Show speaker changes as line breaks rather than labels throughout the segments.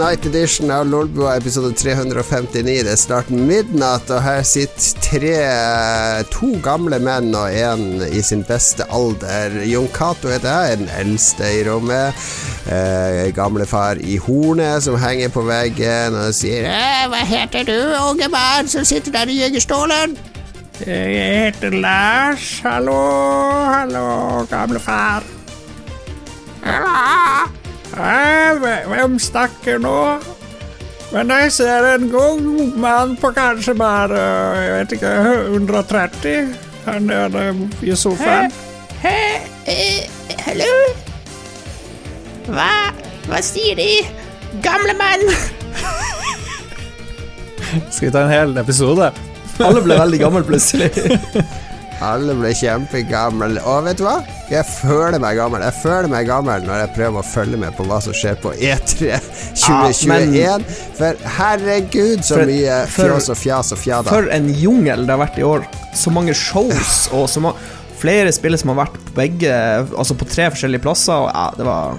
Night Edition av Lolbua episode 359. Det er snart midnatt, og her sitter tre to gamle menn og en i sin beste alder. Jon Cato heter jeg, den eldste i rommet. Eh, gamlefar i hornet som henger på veggen og sier eh, 'Hva heter du, unge mann som sitter der i jegerstolen?'
Jeg heter Lars. Hallo, hallo, gamlefar. Hei, hvem snakker nå? Men jeg ser en god mann på kanskje bare jeg vet ikke, 130 her nede i sofaen.
Hæ? Eh, hallo? Hva? Hva sier de? Gamle mann?
Skal vi ta en hel episode?
Alle ble veldig gamle plutselig.
Alle ble kjempegamle. Og vet du hva? Jeg føler meg gammel. Jeg føler meg gammel når jeg prøver å følge med på hva som skjer på E E3 2021. For herregud, så
For-
mye fjås og fjas og fjada.
For en jungel det har vært i år. Så mange shows og så mange flere spill som har vært på begge Altså på tre forskjellige plasser. Og ja, det var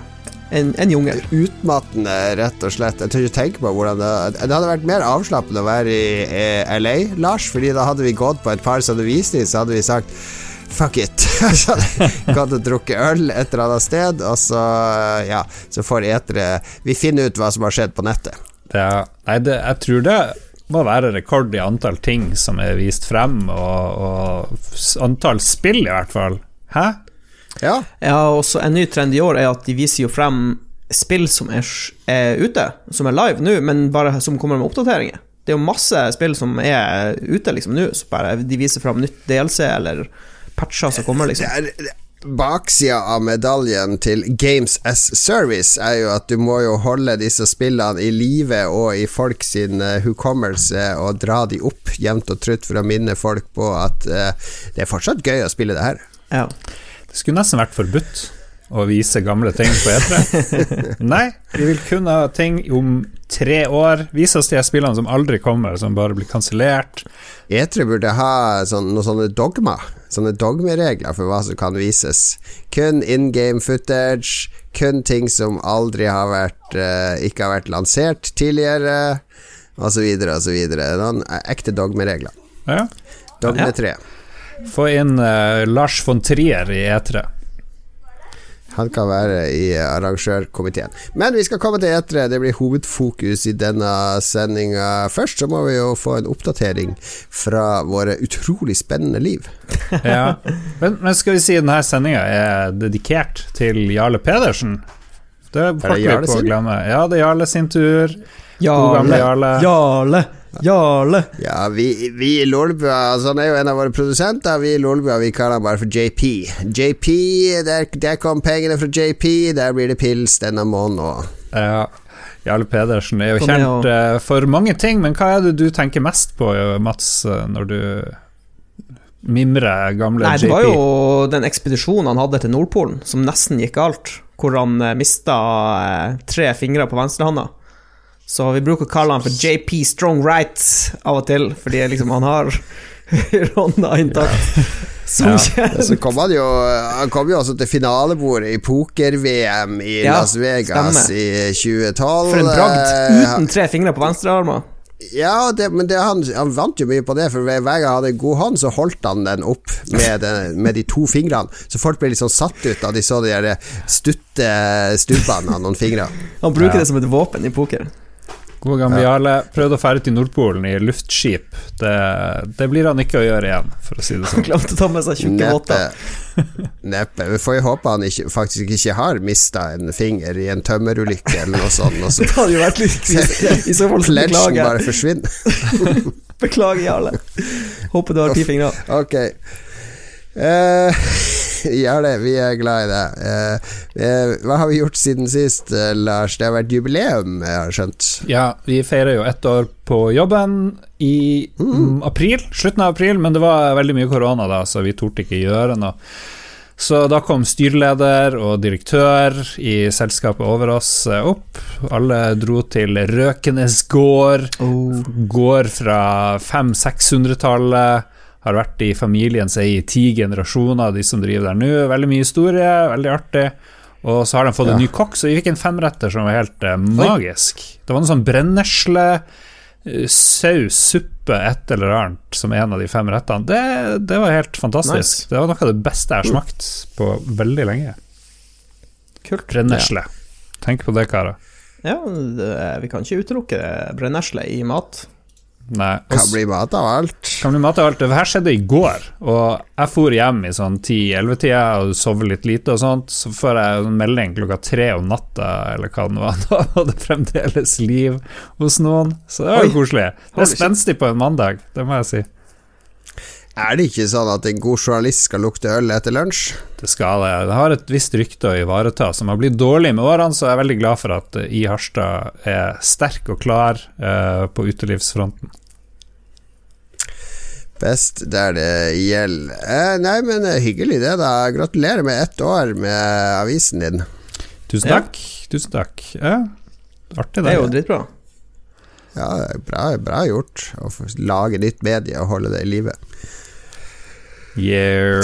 en, en jungel.
Utmattende, rett og slett. Jeg tør ikke tenke på hvordan det Det hadde vært mer avslappende å være i eh, LA, Lars, Fordi da hadde vi gått på et par sånne visninger, så hadde vi sagt Fuck it. Så hadde gått og drukket øl et eller annet sted, og så, ja, så får etere Vi finner ut hva som har skjedd på nettet.
Er, nei, det, jeg tror det må være rekord i antall ting som er vist frem, og, og antall spill, i hvert fall. Hæ?
Ja.
Ja, og så En ny trend i år er at de viser jo frem spill som er, er ute, som er live nå, men bare som kommer med oppdateringer. Det er jo masse spill som er ute liksom nå, så bare de viser frem nytt DLC eller patcher som kommer,
Det
liksom.
det Baksida av medaljen til Games as Service er jo at du må jo holde disse spillene i live og i folk sin uh, hukommelse og dra de opp jevnt og trutt for å minne folk på at uh, det er fortsatt gøy å spille det her.
Ja.
Det skulle nesten vært forbudt å vise gamle ting på E3. Nei, vi vil kun ha ting om tre år. Vise oss de her spillene som aldri kommer, som bare blir kansellert.
E3 burde ha sånn, noen sånne dogma Sånne dogmeregler for hva som kan vises. Kun in game footage, kun ting som aldri har vært eh, Ikke har vært lansert tidligere, osv., osv. Noen ekte dogmeregler.
Ja.
Dogme
Ja.
3.
Få inn uh, Lars von Trier i E E3.
Han kan være i arrangørkomiteen. Men vi skal komme til etere. Det blir hovedfokus i denne sendinga. Først så må vi jo få en oppdatering fra våre utrolig spennende liv.
Ja. Men, men skal vi si denne sendinga er dedikert til Jarle Pedersen? Det er det
Jarle sin?
Ja, det er Jarle sin tur. Jarle. Jarle.
Jarle! Jarle!
Ja, vi, vi i Lolbua altså Han er jo en av våre produsenter. Vi i Lolbua vi kaller han bare for JP. JP, der, der kom pengene fra JP. Der blir det pils denne måneden òg.
Ja. Jarle Pedersen er jo kjent uh, for mange ting, men hva er det du tenker mest på, eh, Mats, eh, når du mimrer gamle
Nei,
JP?
det var jo den ekspedisjonen han hadde til Nordpolen, som nesten gikk galt. Hvor han eh, mista uh, tre fingre på venstrehånda. Så vi bruker å kalle han for JP Strong Right av og til, fordi liksom han har Ronda intakt. Som
Ja,
kjent.
Så kom han jo Han kom jo også til finalebordet i poker-VM i
Ja,
Las Vegas
stemmer.
i 2012.
For en bragd. Uten tre fingre på venstrearmen.
Ja, det, men det, han, han vant jo mye på det, for hver gang han hadde en god hånd, så holdt han den opp med, den, med de to fingrene. Så folk ble litt sånn satt ut da de så de stutte stubbene av noen fingre.
Han bruker
Ja.
det som et våpen i poker.
God gammel Jarle prøvde å ferde til Nordpolen i luftskip. Det, det blir han ikke å gjøre igjen, for å si det sånn.
glemte å ta med seg tjukke votter.
Neppe. Vi får jo håpe han ikke, faktisk ikke har mista en finger i en tømmerulykke eller noe sånt. Og så
Det hadde jo vært litt. I så fall beklager.
bare forsvinner.
Beklager, Jarle. Håper du har ti fingre.
Ok. Eh, gjør det. Vi er glad i det. Eh, eh, hva har vi gjort siden sist, eh, Lars? Det har vært jubileum, jeg har skjønt.
Ja, vi feirer jo ett år på jobben i mm, april, slutten av april, men det var veldig mye korona da, så vi torde ikke gjøre noe. Så da kom styreleder og direktør i selskapet over oss opp. Alle dro til Røkenes gård. Gård fra 500-600-tallet. Har vært i familien seg i ti generasjoner, de som driver der nå. Veldig mye historie, veldig artig. Og så har de fått en ny kokk, så vi fikk en femretter som var helt uh, magisk. Det var noe sånn brennesle, eh, saus, suppe, et eller annet som en av de fem rettene. Det, det var helt fantastisk.
Nice.
Det var noe av det beste jeg har smakt på veldig lenge.
Kult.
Brennesle. Tenk på det, karer.
Ja, det, vi kan ikke utelukke brennesle i mat.
Nei.
Kan bli mat av alt.
Kan bli mat av alt. Det her skjedde i går, og jeg for hjem i sånn 10-11-tida og sov litt lite og sånt. Så får jeg en melding klokka tre om natta, eller hva det var. Da var det fremdeles liv hos noen. Så det var jo koselig. Det er spenstig på en mandag, det må jeg si.
Er det ikke sånn at en god journalist skal lukte øl etter lunsj?
Det skal det. Det har et visst rykte å ivareta, som har blitt dårlig med årene, så jeg er veldig glad for at eh, I Harstad er sterk og klar eh, på utelivsfronten.
Best der det gjelder. Eh, nei, men eh, hyggelig det, da. Gratulerer med ett år med avisen din.
Tusen
Ja.
takk. Tusen takk. Ja, artig,
Det
det.
er jo dritbra.
Ja, bra, bra gjort å lage nytt medie og holde det i live.
Yeah.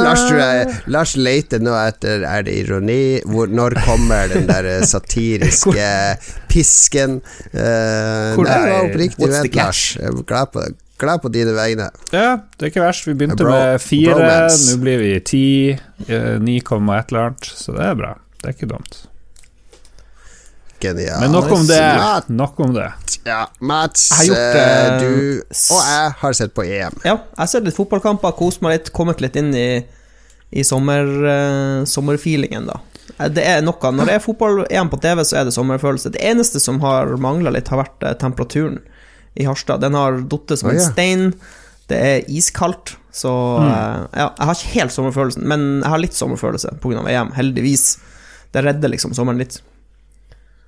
Lars, jeg, Lars leter nå etter Er det ironi? Hvor, når kommer den der eh, satiriske pisken? Uh,
Hvor-
nei, det var oppriktig vent, Lars. Jeg er glad på, glad på dine vegne.
Ja, det er ikke verst. Vi begynte
Bro-
med fire, nå blir vi ti. eh, Ni komma et eller annet, så det er bra. Det er ikke dumt.
Genialt.
Men nok om det. Nok om det.
ja, Mats,
har gjort,
eh, du og jeg har sett på EM.
Ja, jeg har sett litt fotballkamper, kost meg litt, kommet litt inn i, i sommer, uh, sommerfeelingen, da. Det er noe. Når det er fotball-EM på TV, så er det sommerfølelse. Det eneste som har mangla litt, har vært temperaturen i Harstad. Den har falt som en stein. Det er iskaldt, så mm. Ja, jeg har ikke helt sommerfølelsen, men jeg har litt sommerfølelse pga. EM, heldigvis. Det redder liksom sommeren litt.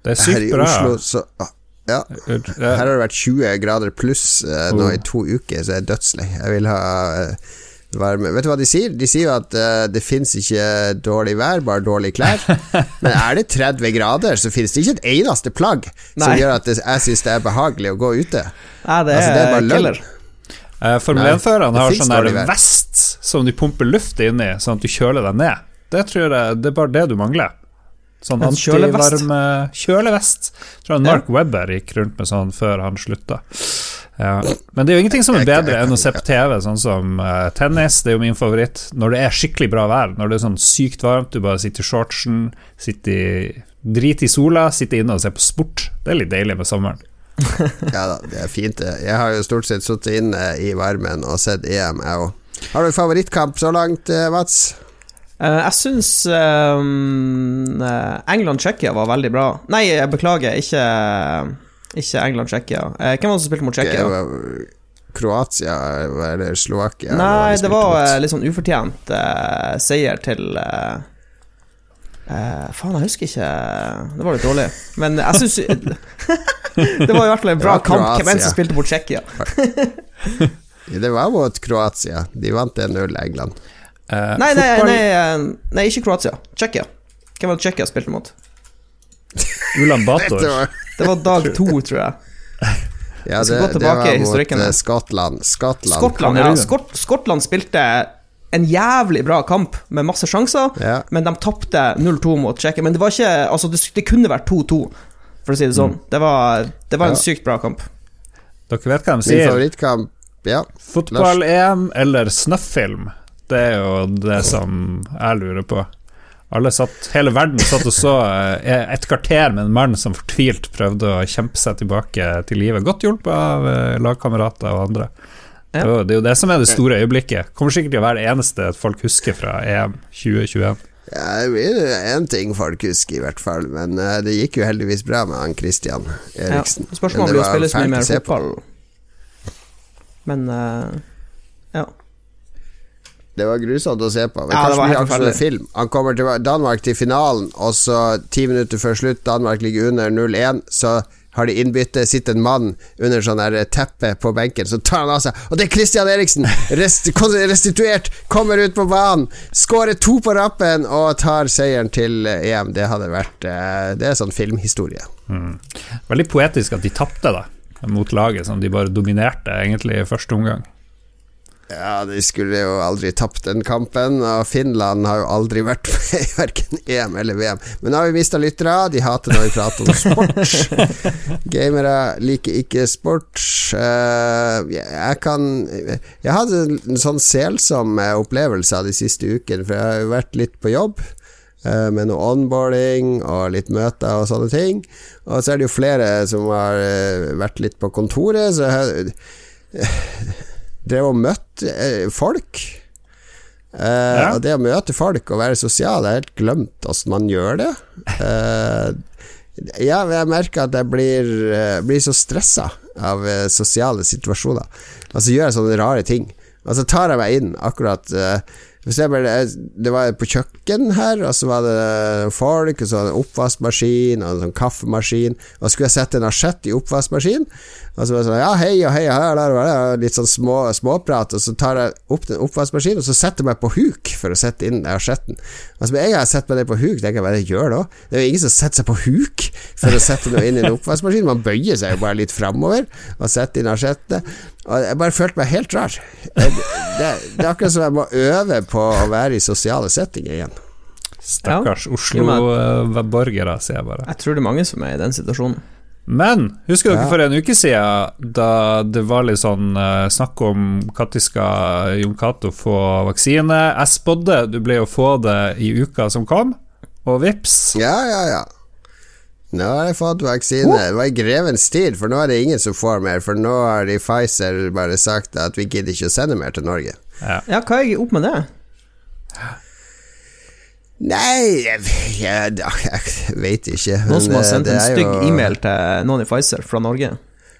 Det er
Her i
sykt bra.
Oslo så ah, Ja, her har det vært 20 grader pluss eh, nå
Oh.
i to uker, så jeg er dødslei. Jeg vil ha eh, varme. Vet du hva de sier? De sier jo at eh, det fins ikke dårlig vær, bare dårlige klær. Men er det 30 grader, så finnes det ikke et eneste plagg som
Nei.
gjør at det, jeg syns det er behagelig å gå ute.
Nei, det er,
Altså, det er bare løgn.
Eh, Formel 1-førerne har sånn der vest som de pumper luft inn i, sånn at du kjøler deg ned. Det tror jeg Det er bare det du mangler. Sånn
En kjølevest?
antivarme Kjølevest. Tror jeg Mark Webber gikk rundt med sånn før han slutta. Ja. Men det er jo ingenting som er bedre enn å se på TV, sånn som uh, tennis. Det er jo min favoritt. Når det er skikkelig bra vær, når det er sånn sykt varmt, du bare sitter i shortsen, sitter i Drit i sola, sitter inne og ser på sport. Det er litt deilig med sommeren.
Ja da, det er fint, det. Jeg har jo stort sett sittet inne i varmen og sett EM, jeg òg. Har du favorittkamp så langt, eh, Mats?
Eh, jeg syns England-Tsjekkia var veldig bra. Nei, jeg beklager, ikke, ikke England-Tsjekkia. Eh, hvem var det som spilte mot Tsjekkia?
Kroatia eller Slovakia?
Nei, det var
mot.
litt sånn ufortjent uh, seier til uh, uh, Faen, jeg husker ikke Det var litt dårlig. Men jeg syns Det var i hvert fall en bra kamp. Hvem enn som spilte mot Tsjekkia?
Det var mot Kroatia. De vant 1-0, England.
Eh,
Nei, nei,
fotball-
nei, eh, nei, ikke Kroatia. Tsjekkia. Hvem var det Tsjekkia spilte mot?
Ulan Bator.
Det var dag to, tror jeg.
ja,
Jeg skal
det,
gå
det var mot eh, Skottland. Skottland.
Skottland, ja. Skott, Skottland spilte en jævlig bra kamp med masse sjanser,
Ja.
men de tapte 0-2 mot Tsjekkia. Men det var ikke Altså, det, det kunne vært 2-2, for å si det sånn. Det var, det var en sykt bra kamp.
Dere vet hva de sier?
Min favorittkamp Ja.
Fotball-EM eller snøfilm? Det er jo det som jeg lurer på. Alle satt, Hele verden satt og så eh, et kvarter med en mann som fortvilt prøvde å kjempe seg tilbake til livet. Godt hjulpet av eh, lagkamerater og andre.
Ja.
Det er jo det som er det store øyeblikket. Kommer sikkert til å være det eneste folk husker fra EM 2021.
Ja, det blir én ting folk husker, i hvert fall. Men eh, det gikk jo heldigvis bra med han Christian
Ja.
Eriksen.
Spørsmålet
det
blir å
var
spille så mye mer fotball. Men uh, ja.
Det var grusomt å se på. Men
Ja, det
kanskje
var helt
film. Han kommer til Danmark til finalen, og så ti minutter før slutt, Danmark ligger under 0-1, så har de innbytte, sitter en mann under sånn der teppe på benken, så tar han av seg Og det er Christian Eriksen! Rest, restituert! Kommer ut på banen, skårer to på rappen og tar seieren til eh, EM. Det hadde vært eh, Det er sånn filmhistorie.
Veldig poetisk at de tapte, da. Mot laget som de bare dominerte, egentlig, i første omgang.
Ja, de skulle jo aldri tapt den kampen, og Finland har jo aldri vært med i verken EM eller VM. Men nå har vi mista lyttere, de hater når vi prater om sport. Gamere liker ikke sport. Eh, jeg kan Jeg hadde en sånn selsom eh, opplevelse av de siste ukene, for jeg har jo vært litt på jobb. eh, Med noe onboarding og litt møter og sånne ting. Og så er det jo flere som har vært litt på kontoret, så jeg drev og møtte eh, folk. Eh,
Ja.
Og det å møte folk og være sosial, jeg har helt glemt åssen man gjør det. Eh, ja, jeg merker at jeg blir, eh, blir så stressa av eh, sosiale situasjoner. Og så gjør jeg sånne rare ting. Og så tar jeg meg inn akkurat eh, eksempel, Det var på kjøkken her, og så var det folk, og så var det oppvaskmaskin og en sånn kaffemaskin. Og så skulle jeg sette en asjett i oppvaskmaskinen, og så var det sånn Ja, hei og hei, og her, der, der, der, litt sånn små, småprat, og så tar jeg opp den oppvaskmaskinen, og så setter jeg meg på huk for å sette inn asjetten. Altså, med en gang jeg setter meg ned på huk, tenker jeg hva er det jeg gjør da? Det er jo ingen som setter seg på huk for å sette noe inn i en oppvaskmaskin. Man bøyer seg jo bare litt framover og setter inn asjettene. Og jeg bare følte meg helt rar. Det, det, det er akkurat som jeg må øve på å være i sosiale settinger igjen.
Stakkars
ja.
Oslo-borgere, sier jeg bare.
Jeg tror det er mange som er i den situasjonen.
Men husker dere
Ja.
for en uke siden, da det var litt sånn eh, snakk om når skal Jon Cato få vaksine? Jeg spådde du ble å få det i uka som kom, og vips.
Ja, ja, ja. Nå har jeg fått vaksine. Det var i grevens tid, for nå er det ingen som får mer. For nå har de Pfizer bare sagt at vi gidder ikke å sende mer til Norge.
Ja, hva er jeg opp med det?
Nei, jeg, jeg, jeg vet ikke.
Noen som
men,
har
eh,
sendt en stygg
jo-
e-mail til noen i Pfizer fra Norge?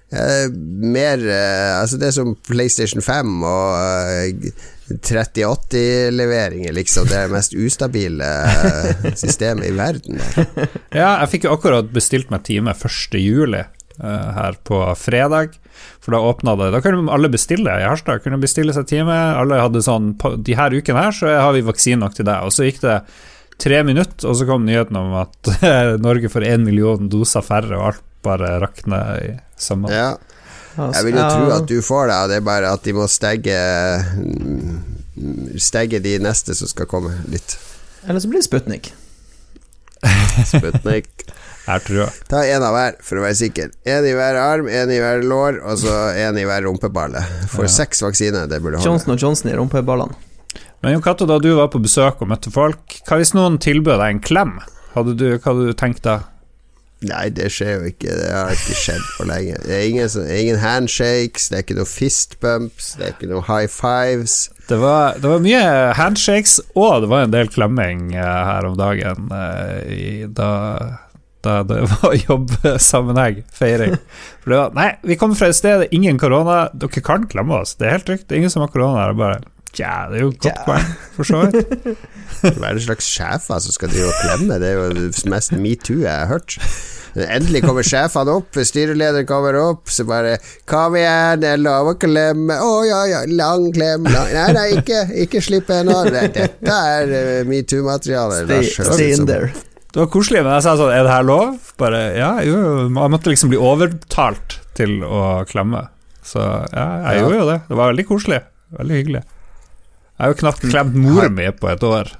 Eh, mer eh, Altså, det er som PlayStation 5 og eh, 3080-leveringer, liksom. Det er det mest ustabile eh, systemet i verden. Der.
Ja, jeg fikk jo akkurat bestilt meg time 1. juli eh, her på fredag. For da åpna det Da kunne alle bestille i Harstad. Kunne bestille seg time. Alle hadde sånn De her ukene her så har vi vaksine nok til deg. Og så gikk det tre minutter, og så kom nyheten om at Norge får én million doser færre, og alt bare rakner i sømmene.
Ja. Jeg vil jo tro at du får det, det er bare at de må stegge Stegge de neste som skal komme, litt.
Eller så blir det Sputnik.
Sputnik.
Jeg tror jeg.
Ta en av hver, for å være sikker. En i hver arm, en i hver lår, og så en i hver rumpeballe. For seks vaksiner, det burde holde.
Johnson og Johnson i rumpeballene.
Men Jon Cato, da du var på besøk og møtte folk, hva hvis noen tilbød deg en klem? Hadde du, hva hadde du tenkt da?
Nei, det skjer jo ikke. Det har ikke skjedd på lenge. Det er ingen, ingen handshakes, det er ikke noe fist bumps, det er ikke noe high fives.
Det var, det var mye handshakes, og det var en del klemming eh, her om dagen eh, i, da, da det var jobbsammenheng, feiring. For det var Nei, vi kommer fra et sted ingen korona, dere kan klemme oss, det er helt trygt. Det er ingen som har korona her. Bare Tja, det er jo et godt poeng, for så vidt.
Hva er det slags sjefer som skal drive og klemme? Det er jo det mest metoo jeg har hørt. Endelig kommer sjefene opp, styrelederen kommer opp, så bare 'Kom igjen, det er lov å klemme.' 'Å ja, ja, lang klem.' Lang. Nei, nei, ikke, ikke slipp ennå. Dette er eh, metoo-materiale.
Stay, stay in there.
Det var koselig, men jeg sa sånn Er det her lov? Bare ja, jo, jo. Jeg måtte liksom bli overtalt til å klemme. Så ja, jeg
Ja.
gjorde jo det. Det var veldig koselig. Veldig hyggelig. Jeg har jo knapt klemt mora mi på et år.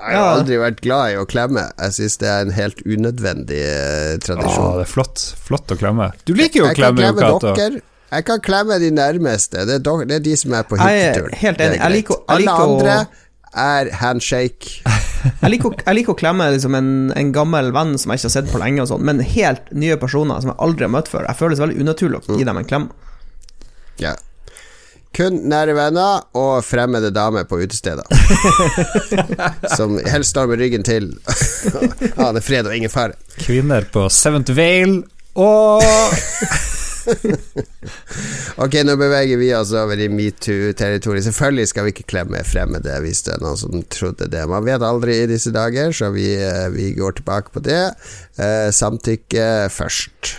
Jeg har aldri vært glad i å klemme. Jeg syns det er en helt unødvendig tradisjon.
Å,
tradisjon.
det er flott. Flott å klemme. Du liker jo å
jeg kan
klemme,
dere. Jeg kan klemme de nærmeste. Det er, dere, det er de som er på
er helt enig. Jeg liker jeg
Alle
liker å-
andre er handshake.
Jeg liker, jeg liker å klemme liksom en, en gammel venn som jeg ikke har sett på lenge, og sånn, men helt nye personer som jeg aldri har møtt før. Jeg føler det veldig unaturlig å gi dem en klem.
Ja. Kun nære venner og fremmede damer på utesteder. Som helst står med ryggen til. ja, det er fred og ingen fare.
Kvinner på Seventh Vale og
Ok, nå beveger vi oss over i metoo-territoriet. Selvfølgelig skal vi ikke klemme fremmede hvis det er noen som trodde det. Man vet aldri i disse dager, så vi, eh, vi går tilbake på det. Eh, samtykke først.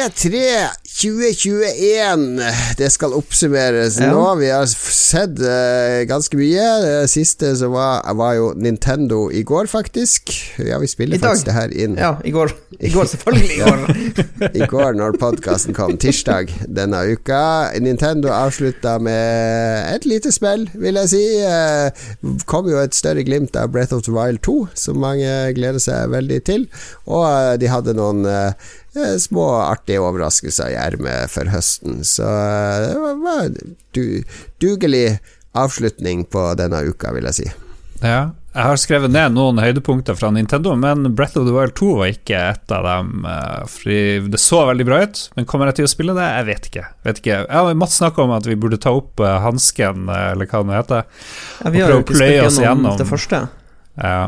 E3 2021. Det skal oppsummeres
Ja.
nå. Vi har sett uh, ganske mye. Det siste som var, var jo Nintendo i går, faktisk. Ja, vi spiller faktisk det her inn
Ja, i går. I går, selvfølgelig. I går.
i går når podkasten kom. Tirsdag denne uka. Nintendo avslutta med et lite spill, vil jeg si. Uh, kom jo et større glimt av Breath of the Wild 2, som mange gleder seg veldig til. Og uh, de hadde noen eh, små artige overraskelser i ermet for høsten. Så eh, det var, en du, dugelig avslutning på denne uka, vil jeg si.
Ja. Jeg har skrevet ned noen høydepunkter fra Nintendo, men Breath of the Wild 2 var ikke et av dem. eh, Fordi det så veldig bra ut, men kommer jeg til å spille det? Jeg vet ikke. Vet ikke. Jeg og Mats snakka om at vi burde ta opp eh, hansken, eh, eller hva det heter.
Ja, vi har jo
prøve å
ikke
pløye
spilt
oss
gjennom. det første.
Ja,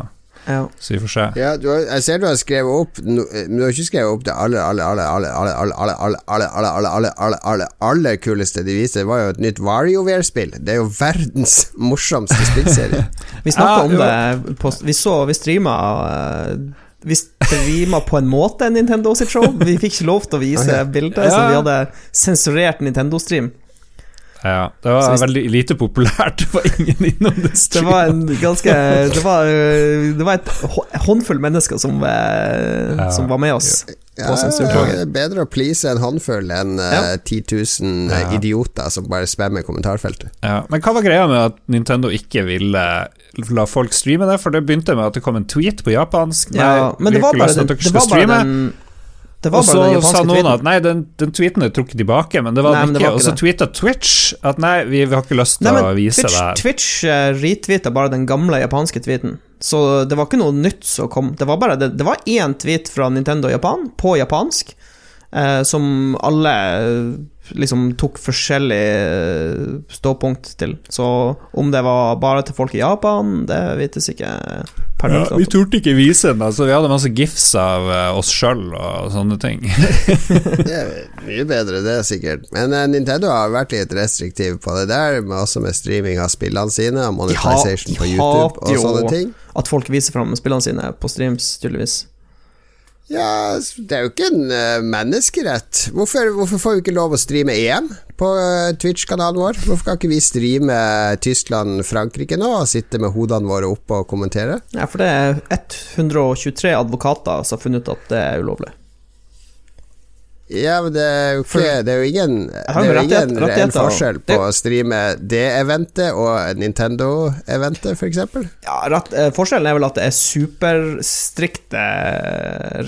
Ja.
så vi får se.
Ja, du har, jeg ser du har skrevet opp no, Men du har ikke skrevet opp det aller, aller, aller, aller, aller, aller, aller, aller, aller, aller, aller, aller, aller, aller kuleste de viste. Det var jo et nytt WarioWare-spill. Det er jo verdens morsomste spillserie.
Vi snakka
Ja,
om
jo.
det på, Vi så Vi streama eh, Vi streama på en måte Nintendo sitt show. Vi fikk ikke lov til å vise
Ok.
bilder, så vi hadde sensurert Nintendo-stream.
Ja, det var
hvis-
veldig lite populært. Det var ingen innom det.
Det var en ganske Det var, eh, det var et håndfull mennesker som, eh,
Ja.
som var med oss.
Ja,
ja,
det er bedre å please en håndfull enn
Ja.
10 000
Ja.
idioter som bare spammer kommentarfeltet.
Ja, men hva var greia med at Nintendo ikke ville la folk streame det? For det begynte med at det kom en tweet på japansk.
Ja, men det var bare den, det var bare den
Og så sa noen
tweeten.
at nei, den, den tweeten er trukket tilbake, men det var
Nei,
den ikke. Og så tweeta Twitch at nei, vi, vi har ikke lyst til
Nei,
å vise
Twitch,
det.
Twitch uh, retweeta bare den gamle japanske tweeten. Så det var ikke noe nytt som kom. Det var bare det, det var én tweet fra Nintendo Japan, på japansk, eh, som alle eh, liksom tok forskjellig eh, ståpunkt til. Så om det var bare til folk i Japan, det vites ikke
Ja, vi turte ikke vise den, altså. Vi hadde masse gifs av eh, oss sjøl og sånne ting.
Det er mye bedre, det, sikkert. Men uh, Nintendo har vært litt restriktiv på det der, med, også med streaming av spillene sine, monetization på YouTube og sånne ting.
At folk viser fram spillene sine på streams, tydeligvis.
Ja, det er jo ikke en eh, menneskerett. Hvorfor, hvorfor får vi ikke lov å streame EM på eh, Twitch-kanalen vår? Hvorfor kan ikke vi streame Tyskland-Frankrike nå, og sitte med hodene våre oppe og kommentere?
Ja, for det er 123 advokater som har funnet ut at det er ulovlig.
Ja, men det er jo ikke Det er jo ingen, det er
jo rettighet-
ingen reell forskjell på å streame det eventet og Nintendo-eventet, f.eks.
Ja, rett, eh, Forskjellen er vel at det er superstrikte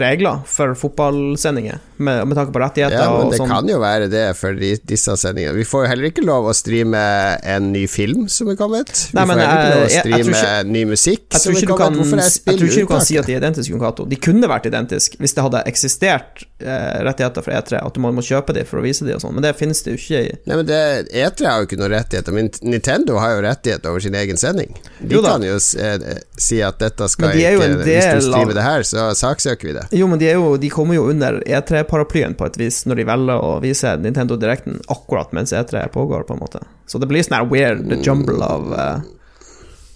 regler for fotballsendinger, med, med tanke på rettigheter
Ja, men det
sånn.
kan jo være det for de, disse sendingene. Vi får jo heller ikke lov å streame en ny film som er kommet. Vi
Nei,
får heller ikke lov å
streame jeg- jeg
streame
ikke-
ny musikk som er kommet.
kan,
Hvorfor er
jeg tror ikke du kan si at de er identiske, Jon Cato. De kunne vært identiske hvis det hadde eksistert eh, rettigheter fra E3, at man må kjøpe de for å vise de og sånn, men det finnes det jo ikke i
Nei, men det, E3 har jo ikke noen rettigheter, men Nintendo har jo rettighet over sin egen sending. De
Jo
kan jo eh, si at dette skal
de
ikke Hvis
du
du
av-
det her, så saksøker vi det.
Jo, men de, jo, de kommer jo under E3-paraplyen på et vis, når de velger å vise Nintendo Directen akkurat mens E3 pågår, på en måte. Så det blir sånn her weird jumble av uh,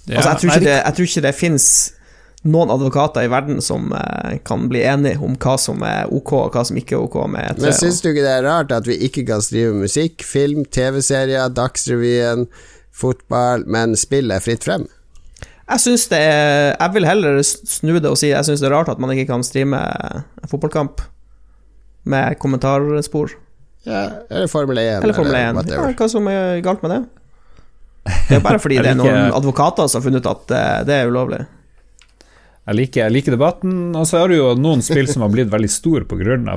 Ja,
Altså, jeg tror ikke det, jeg tror ikke det fins noen advokater i verden som eh, kan bli enige om hva som er ok, og hva som ikke er ok med E3.
Men syns du ikke det er rart at vi ikke kan skrive musikk, film, TV-serier, Dagsrevyen, fotball, men spill er fritt frem?
Jeg synes det er Jeg vil heller snu det og si jeg syns det er rart at man ikke kan streame fotballkamp med kommentarspor.
Ja, eller Formel 1,
Eller Formel 1. Ja, hva som er galt med det? Det er bare fordi det er noen advokater som har funnet ut at eh, det er ulovlig.
Jeg liker, jeg liker debatten. Og så har du jo noen spill som har blitt veldig store pga.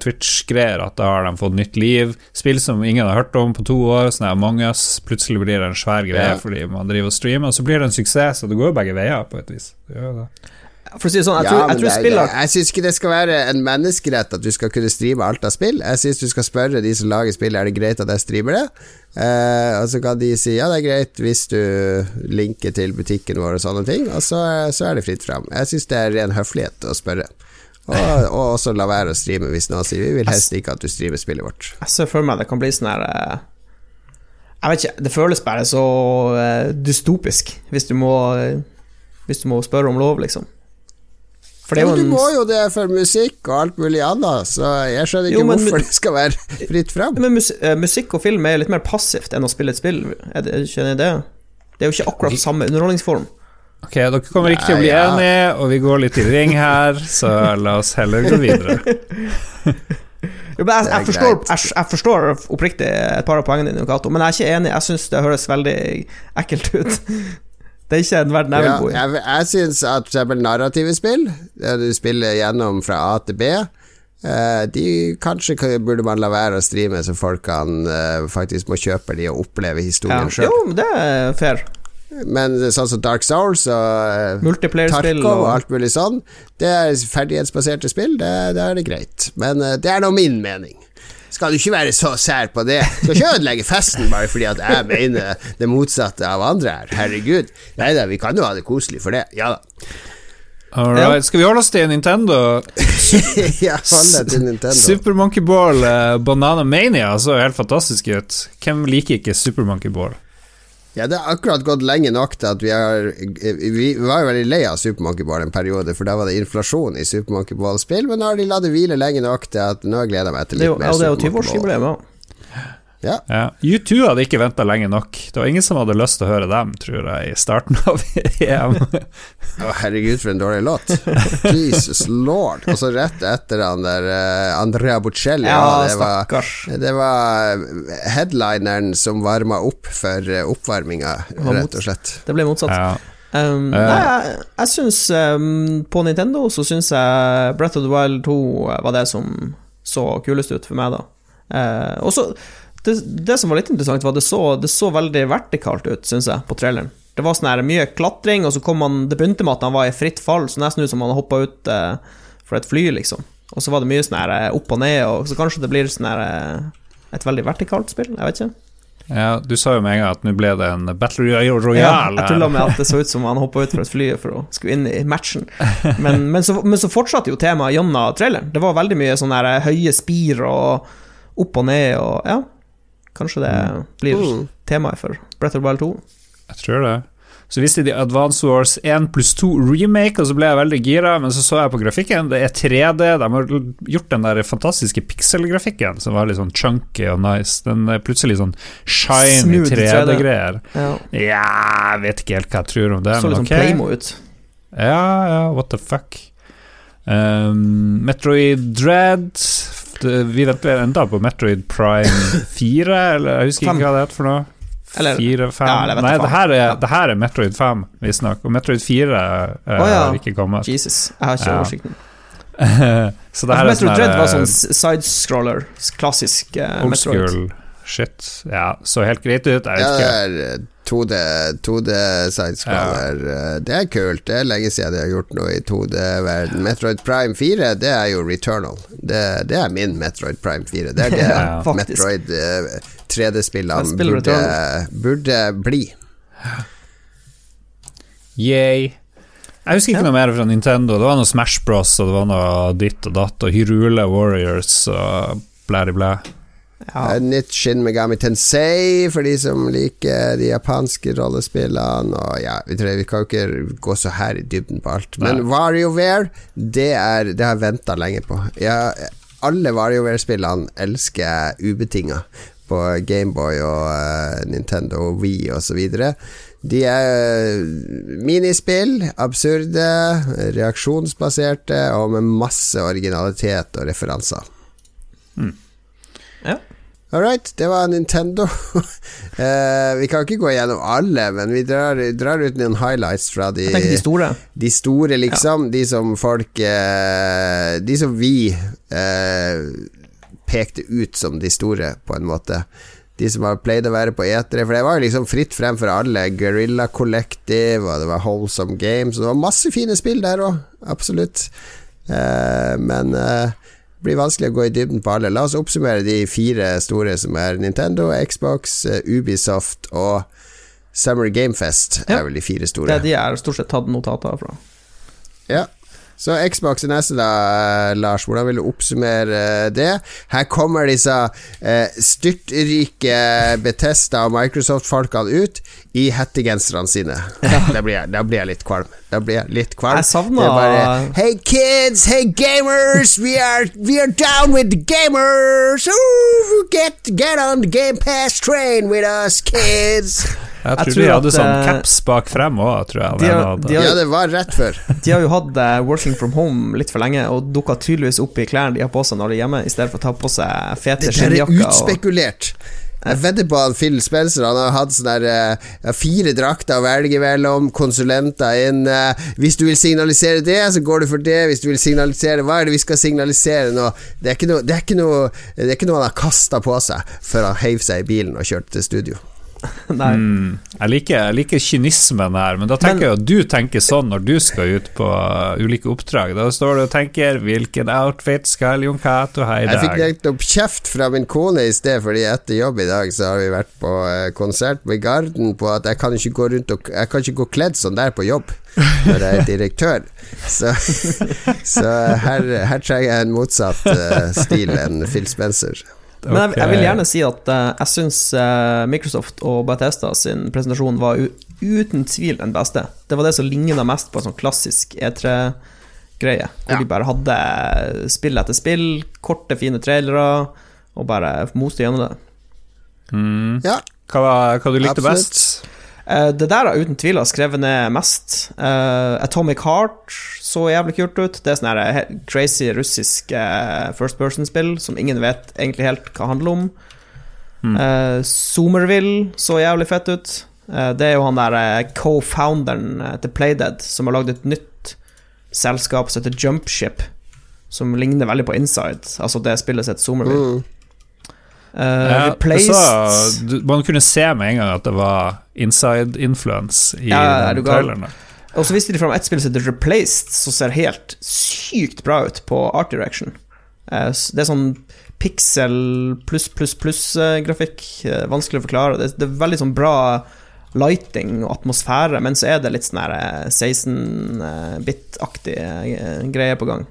Twitch-greier, at da har de fått nytt liv. Spill som ingen har hørt om på to år, sånn Among us. Plutselig blir det en svær greie
Ja.
fordi man driver og streamer, og så blir det en suksess, og det går jo begge veier, på et vis. Det gjør det.
For å si det sånn, jeg
Ja,
tror, jeg tror
det er-
spiller
det- Jeg syns ikke det skal være en menneskerett at du skal kunne streame alt av spill. Jeg syns du skal spørre de som lager spill Er det greit at jeg streamer det. Eh, og så kan de si ja, det er greit hvis du linker til butikken vår og sånne ting, og så, så er det fritt fram. Jeg syns det er ren høflighet å spørre. Og, og også la være å streame hvis noen sier vi vil helst ikke at du streamer spillet vårt.
Jeg ser for meg det kan bli sånn her eh, Jeg vet ikke, det føles bare så eh, dystopisk hvis du må eh, Hvis du må spørre om lov, liksom. For det
Men
jo
du må jo det for musikk og alt mulig annet, så jeg skjønner ikke
Jo, men-
hvorfor det skal være fritt fram.
Men mus eh, musikk og film er litt mer passivt enn å spille et spill. Er det, skjønner jeg det? Det er jo ikke akkurat samme underholdningsform.
Ok, dere kommer ikke til å bli
ja.
enige, og vi går litt i ring her, så la oss heller gå videre.
Jo, men jeg, jeg, forstår, jeg, jeg forstår oppriktig et par av poengene dine, Cato, men jeg er ikke enig. Jeg syns det høres veldig ekkelt ut. Det er ikke en verden jeg vil bo i.
jeg jeg syns at for narrative spill, der du spiller gjennom fra A til B, eh, de kanskje burde man la være å streame, så folk kan eh, faktisk må kjøpe de og oppleve
Ja.
historien
Jo,
sjøl.
Jo, det er fair.
Men sånn som Dark Souls og eh, Tarkov og
og
alt mulig sånn, det er ferdighetsbaserte spill, det, det er det greit. Men det er nå min mening. Skal du ikke være så sær på det? Skal ikke ødelegge festen bare fordi at jeg mener det motsatte av andre her. Herregud. Nei da, vi kan jo ha det koselig for det. Ja da.
Alright, skal vi holde oss til Nintendo?
ja, holde til Nintendo.
Super Monkey Ball eh, Banana Mania så helt fantastisk ut. Hvem liker ikke Super Monkey Ball?
Ja, det har akkurat gått lenge nok til at vi har Vi var jo veldig lei av Super Monkey Ball en periode, for da var det inflasjon i Super Monkey Ball-spill, men nå har de latt det hvile lenge nok til at nå gleder jeg meg til litt
jo,
mer
ja, det er jo
Super Monkey Ball.
20-årsjubileum òg.
Ja.
Ja. U2 hadde ikke venta lenge nok. Det var ingen som hadde lyst til å høre dem, tror jeg, i starten av EM.
oh, herregud, for en dårlig låt. Jesus lord. Og så rett etter han der uh, Andrea Bocelli.
Ja,
det var, det var headlineren som varma opp for eh, oppvarminga, rett og slett.
Det ble motsatt.
Ja.
Um,
Eh.
nei, jeg, jeg syns um, På Nintendo så syns jeg Breath of the Wild 2 var det som så kulest ut for meg, da. Uh, og så det, det som var litt interessant, var at det så, det så veldig vertikalt ut, syns jeg, på traileren. Det var sånn her mye klatring, og så kom han Det begynte med at han var i fritt fall, så nesten ut som han hoppa ut eh, fra et fly, liksom. Og så var det mye sånn her eh, opp og ned, og så kanskje det blir sånn her eh, et veldig vertikalt spill, jeg vet ikke.
ja, du sa jo med en gang at nå ble det en Battle Royale.
Ja, jeg tulla med at det så ut som han hoppa ut fra et fly for å skulle inn i matchen. Men, men, så, men så fortsatte jo temaet gjennom traileren. Det var veldig mye sånne her høye spir og opp og ned og Ja, kanskje det blir
Mm.
temaet for Breath of the Wild 2.
Jeg tror det. Så viste de Advance Wars 1 pluss 2 remake, og så ble jeg veldig gira, men så så jeg på grafikken. Det er 3D. De har gjort den der fantastiske pixel-grafikken som var litt sånn chunky og nice. Den er plutselig sånn shiny
3D.
3D-greier.
Ja.
Ja, jeg vet ikke helt hva jeg tror om det,
Så
men
litt sånn
ok.
Playmo ut.
Ja, ja, what the fuck. Um, Metroid Dread Vi venter enda på Metroid Prime 4, eller jeg husker
5.
ikke hva det heter for noe.
Eller-
4, 5
Ja, eller
Nei, det her, er, det her er Metroid 5, visstnok. Og Metroid 4 uh,
oh, ja.
har ikke kommet.
Jesus, jeg har ikke
Ja.
oversikten.
så det her
Altså,
er
Metroid Dread var
sånn
sånn sidescroller, klassisk uh, Metroid.
shit. Ja, så helt greit ut. Jeg vet
Ja, det
ikke.
Er eh, 2D, 2D sidescroller. Ja. Det er kult. Det er lenge siden de har gjort noe i 2D-verden. Metroid Prime 4, det er jo Returnal. Det, det er min Metroid Prime 4. Det er det
Ja.
Metroid eh, 3D-spillene burde, burde bli.
Yay. Jeg husker ikke noe mer fra Nintendo. Det var noe Smash Bros, og det var noe ditt og datt, og Hyrule Warriors og blæ blæ.
Ja.
Eh, Nytt Shin Megami Tensei for de som liker de japanske rollespillene. Og ja, vi, tror, vi kan jo ikke gå så her i dybden på alt. Men WarioWare, det, er, det har jeg venta lenge på. Ja, alle WarioWare-spillene elsker jeg ubetinga på Gameboy og uh, Nintendo Wii osv. De er minispill, absurde, reaksjonsbaserte og med masse originalitet og referanser.
Ja.
All right, det var Nintendo. Eh, vi kan ikke gå gjennom alle, men vi drar, drar ut noen highlights fra de,
de store.
de store, liksom. De som folk eh, De som vi eh, pekte ut som de store, på en måte. de som har pleid å være på etere. For det var liksom fritt frem for alle. Guerrilla Collective, og det var Wholesome Games, og det var masse fine spill der òg. Absolutt. Eh, men eh, blir vanskelig å gå i dybden på alle. La oss oppsummere de fire store som er Nintendo, Xbox, eh, Ubisoft og Summer Gamefest.
Ja.
er vel de fire store.
er de er stort sett tatt notater fra.
Ja. Så Xbox neste, da, eh, Lars. Hvordan vil du oppsummere eh, det? Her kommer disse eh, styrtrike Betesta og Microsoft-folkene ut i hettegenserne sine. Da, blir jeg, da blir jeg litt kvalm. Da blir jeg litt kvalm.
Jeg
bare Hey kids, hey gamers, we are, we are down with the gamers. Ooh, get, get on the Game Pass train with us, kids.
Jeg tror,
tror
de hadde
at,
sånn
eh,
caps bak frem òg, tror jeg.
de har- de har-
Ja, det var rett før.
De har jo hatt eh, working from home litt for lenge, og dukka tydeligvis opp i klærne de har på seg når de er hjemme, i stedet for å ta på seg fete
Det der er utspekulert. Jeg vedder på at Phil Spencer Han har hatt sånne der, uh, fire drakter å velge mellom, konsulenter inn uh, Hvis du vil signalisere det, så går du for det. Hvis du vil signalisere Hva er det vi skal signalisere nå? Det er ikke noe, det er ikke noe, det er ikke noe han har kasta på seg før han heiv seg i bilen og kjørte til studio.
Nei.
Mm. Jeg, liker, jeg liker kynismen her, men da tenker
Men-
jeg at du tenker sånn når du skal ut på uh, ulike oppdrag. Da står du og tenker 'hvilken outfit skal Jon Cato ha i dag?'
Jeg fikk nettopp kjeft fra min kone i sted, fordi etter jobb i dag så har vi vært på eh, konsert med Garden på at jeg kan ikke gå rundt og Jeg kan ikke gå kledd sånn der på jobb når jeg er direktør. Så, så her, her trenger jeg en motsatt eh, stil enn Phil Spencer.
Men jeg, jeg vil gjerne si at uh, jeg syns Microsoft og Bethesda sin presentasjon var u uten tvil den beste. Det var det som ligna mest på en sånn klassisk E3-greie, hvor
Ja.
de bare hadde spill etter spill, korte, fine trailere, og bare moste gjennom det.
Mm.
Ja,
Hva, hva du likte
Absolutt.
best?
Eh, det der har uten tvil skrevet ned mest. Eh, Atomic Heart så jævlig kult ut. Det er sånn her crazy russisk eh, first person-spill som ingen vet egentlig helt hva handler om. Mm. Somerville så jævlig fett ut. Eh, det er jo han der eh, co-founderen eh, til Playdead som har lagd et nytt selskap som heter Jumpship, som ligner veldig på Inside. Altså det spillet sitt Zoomerville.
mm.
Eh,
Ja, sa, du, man kunne se med en gang at det var inside influence i
Ja, er
traileren.
Og så viste de fram et spill som heter Replaced, som ser helt sykt bra ut på Art Direction. Uh, Det er sånn pixel pluss, pluss, pluss-grafikk. Vanskelig å forklare. Det, det er veldig sånn bra lighting og atmosfære, men så er det litt sånn eh, 16-bit-aktig eh, greie på gang.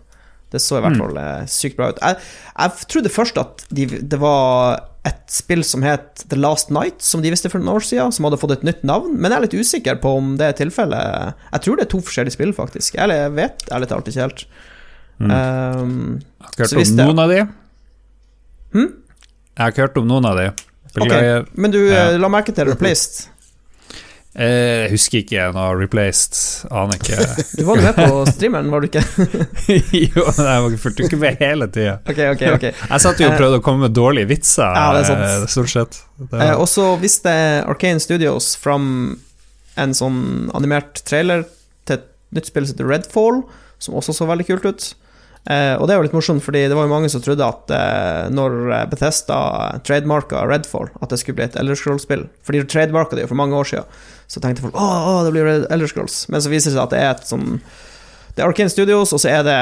Det så i hvert
Mm.
fall mm. sykt bra ut. Jeg, jeg trodde først at de, det var et spill som het The Last Night, som de visste for noen år siden, som hadde fått et nytt navn, men jeg er litt usikker på om det er tilfellet. Jeg tror det er to forskjellige spill, faktisk. Eller jeg vet ærlig talt ikke helt.
Mm.
Um,
Jeg har ikke hørt om noen av de.
Hm?
Jeg har ikke hørt om noen av de.
Okay.
Jeg...
men du
Ja.
eh, la merke til Replaced.
Eh, Jeg husker ikke noe replaced. Aner ikke.
Du var jo med på streameren, var du ikke?
jo, jeg fulgte ikke med hele tida.
ok, ok, ok.
Jeg satt jo og prøvde å komme med dårlige vitser,
Ja, det er sant.
eh, stort sett. Var...
Eh, og så viste Arcane Studios fram en sånn animert trailer til et nytt spill som heter Redfall, som også så veldig kult ut. Eh, og det er jo litt morsomt, fordi det var jo mange som trodde at eh, når Bethesda trademarka Redfall, at det skulle bli et Elder Scrolls-spill. For de trademarka det jo for mange år siden, så tenkte folk å, det blir Red- Elder Scrolls. Men så viser det seg at det er et sånn Det er Arcane Studios, og så er det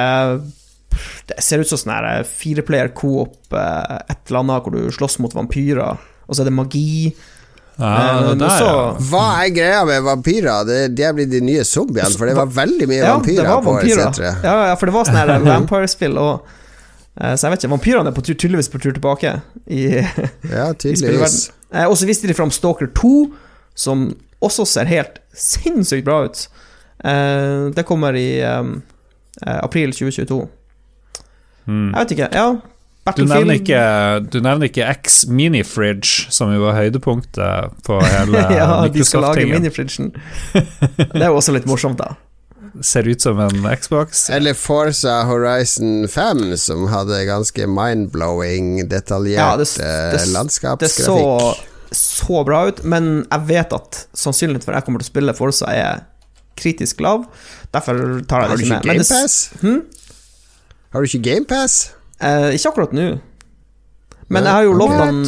Det ser ut som sånn her fireplayer coop, eh, et eller annet hvor du slåss mot vampyrer, og så er det magi.
Ja,
Eh,
der,
så-
ja.
Hva er greia med vampyrer? Det, de er blitt de nye zombiene, for det var veldig mye
Ja,
vampyrer
det var
på
vampyrer.
setret.
Ja, ja, for det var sånn vampire-spill, og eh, Så jeg vet ikke, vampyrene er på tur, tydeligvis på tur tilbake i,
Ja,
i
tydeligvis.
Eh, og så viste de fram Stalker 2, som også ser helt sinnssykt bra ut. Eh, det kommer i april 2022.
Mm.
Jeg vet ikke, ja.
Du nevner ikke, du nevner ikke X Minifridge, som jo var høydepunktet på hele
Ja, de skal lage minifridgen. Det er jo også litt morsomt, da.
Ser ut som en Xbox.
Eller Forza Horizon 5, som hadde ganske mind-blowing, detaljert
Ja, det-
eh,
det- Det så så bra ut, men jeg vet at sannsynligheten for at jeg kommer til å spille Forza er kritisk lav. Derfor tar jeg det ikke med. Har du ikke
GamePass?
Hmm?
Har du ikke GamePass?
Eh, ikke akkurat nå. Men jeg har jo lovd han,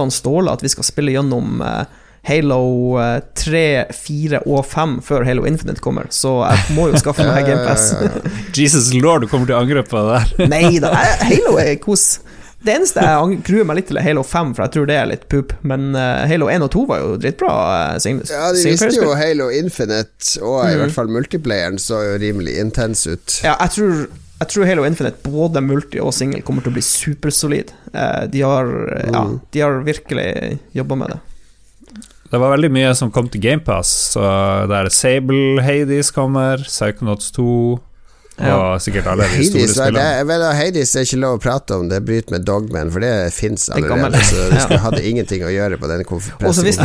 han Ståle at vi skal spille gjennom eh, Halo eh, 3, 4 og 5 før Halo Infinite kommer, så jeg må jo skaffe meg GamePass.
Jesus lord, du kommer til å angre på det der.
Nei da, Halo er kos. Det eneste jeg gruer meg litt til, er Halo 5, for jeg tror det er litt pup. Men eh, Halo 1 og 2 var jo dritbra.
Ja, de visste jo Halo Infinite, og i hvert fall multiplayeren, så jo rimelig intens ut.
Ja, jeg tror, jeg tror Halo Infinite, både multi og single, kommer til å bli supersolid. Eh, de, har, eh, ja,
Mm.
de har virkelig jobba med det.
Det var veldig mye som kom til GamePass. Så der Sable Hades kommer, Psychonauts 2 og
Ja.
sikkert alle de store
at Hades er ikke lov å prate om, det bryter med dogmen, for det fins
Det er
allerede. Så det hadde ingenting å gjøre på den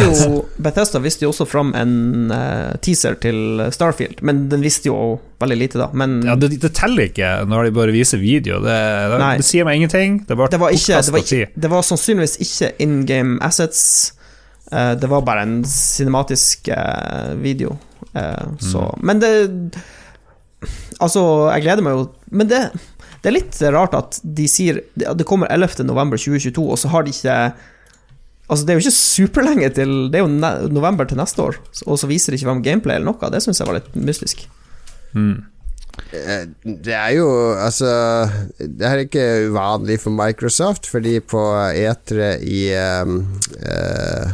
jo Bethesda visste jo også fram en eh, teaser til Starfield, men den visste jo veldig lite, da. Men
Ja, det, det teller ikke når de bare viser video. Det, det, det sier meg ingenting. Det
det var, ikke, det, var ikke, det var sannsynligvis ikke in game assets. Eh, det var bare en cinematisk eh, video. Eh, så Men det Altså, jeg gleder meg jo Men det, det er litt rart at de sier Det det kommer 11. november 2022, og så har de ikke Altså, det er jo ikke superlenge til Det er jo ne november til neste år, og så viser de ikke hvem gameplay eller noe. Det syns jeg var litt mystisk.
Mm.
Det er jo Altså Det er ikke uvanlig for Microsoft, fordi på E3 i um, uh,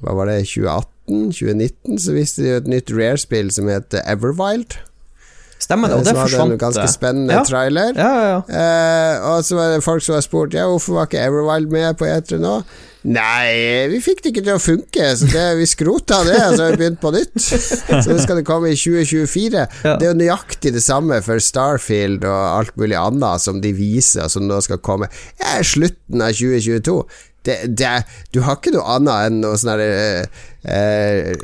Hva var det, 2018? 2019? Så viste de jo et nytt Rare-spill som heter Everwild.
Stemmer det, og
Eh,
det
hadde en ganske
eh,
spennende
Ja.
trailer.
Ja, ja.
Eh, og så var det folk som har spurt Ja, hvorfor var ikke Everwild med på E3 nå? Nei, vi fikk det ikke til å funke, så det, vi skrota det, og så har vi begynt på nytt. Så det skal det komme i 2024.
Ja.
Det er jo nøyaktig det samme for Starfield og alt mulig annet som de viser, som nå skal komme. Ja, slutten av 2022. Det, det, du har ikke noe annet enn noe sånn herre eh,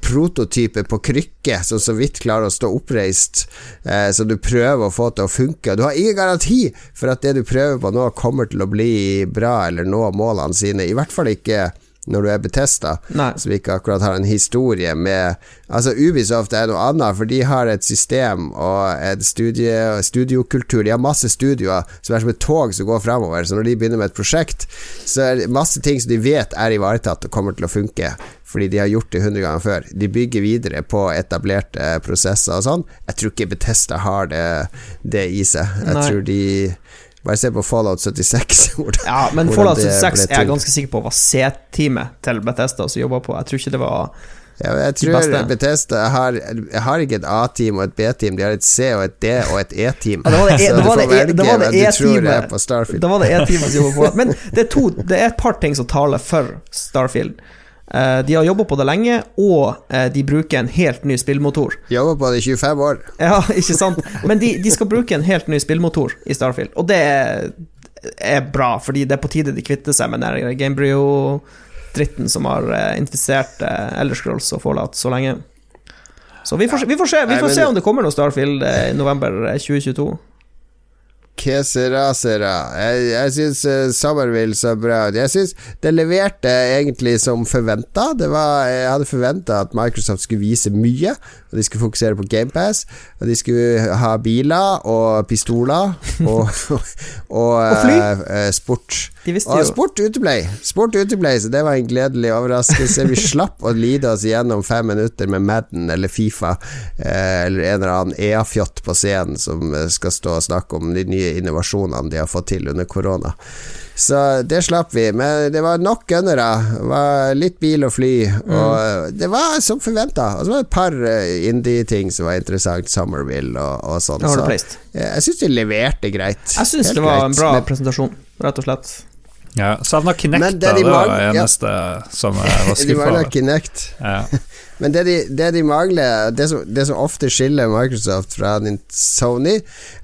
prototype på krykke som så vidt klarer å stå oppreist, eh, som du prøver å få til å funke. Du har ingen garanti for at det du prøver på nå, kommer til å bli bra eller nå målene sine. I hvert fall ikke når du er Betesta, som ikke akkurat har en historie med Altså Ubisoft er noe annet, for de har et system og en studie, studiokultur. De har masse studioer som er som et tog som går framover. Så når de begynner med et prosjekt, så er det masse ting som de vet er ivaretatt og kommer til å funke. Fordi de har gjort det hundre ganger før. De bygger videre på etablerte prosesser og sånn. Jeg tror ikke Betesta har det, det i seg. Jeg
Nei.
tror de Bare se på Fallout 76. hvordan-
Ja, men Fallout 76 er jeg ganske sikker på var C-teamet til Bethesda som jobba på. Jeg tror ikke det var
Ja, jeg tror
beste.
Bethesda har, har ikke et A-team og et B-team, de har et C og et D og et E-team.
Ja, det var det E- E- E-teamet. E-teamet som jobba på. Men det er, to, det er et par ting som taler for Starfield. Eh, de har jobba på det lenge, og eh, de bruker en helt ny spillmotor.
Jobber på det i 25 år.
Ja, ikke sant? Men de, de skal bruke en helt ny spillmotor i Starfield, og det er, bra, fordi det er på tide de kvitter seg med den Gamebryo-dritten som har eh, infisert uh, og Fallout så lenge. Så vi får, vi får, se, vi får se om det kommer noe Starfield i november eh, 2022.
Que sera, sera. Jeg, jeg syns uh, Summerville så bra ut. Jeg syns det leverte egentlig som forventa. Jeg hadde forventa at Microsoft skulle vise mye, og de skulle fokusere på GamePass. Og de skulle ha biler og pistoler og, og,
fly.
og eh, sport. Og sport uteblei. Sport uteblei, så det var en gledelig overraskelse. Vi slapp å lide oss gjennom fem minutter med Madden eller Fifa eh, eller en eller annen EA-fjott på scenen som skal stå og snakke om de nye innovasjonene de har fått til under korona. Så det slapp vi. Men det var nok gunnere. Litt bil og fly. Og det var som forventa. Og så var det et par eh, indie-ting som var interessant. Summerville og, og sånn. Så
det
jeg syns de leverte greit.
Jeg syns det var en bra
Men-
presentasjon, rett og slett.
Ja, Savna Kinect, da.
de
Det var det
ja.
eneste som jeg var skuffa over.
Men det de, det de mangler det som, det som ofte skiller Microsoft fra Sony,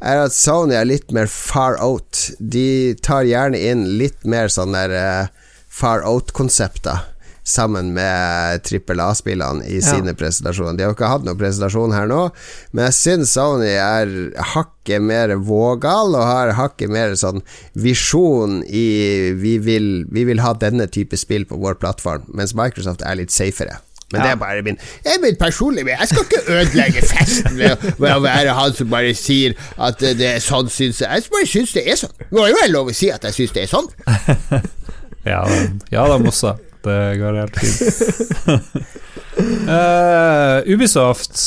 er at Sony er litt mer far out. De tar gjerne inn litt mer sånn der, eh, far out-konsepter. Sammen med trippel A-spillene i
Ja.
sine presentasjoner. De har jo ikke hatt noen presentasjon her nå, men jeg syns Sony er hakket mer vågal, og har hakket mer sånn visjon i vi vil, vi vil ha denne type spill på vår plattform, mens Microsoft er litt safere. Men det er bare min Jeg er min personlige Jeg skal ikke ødelegge festen ved, å- være han som bare sier at det er sånn, syns jeg. Jeg bare syns det er sånn. Det må jo være lov å si at jeg syns det er sånn.
Ja, ja da, Mossa. Det går helt fint. uh, Ubisoft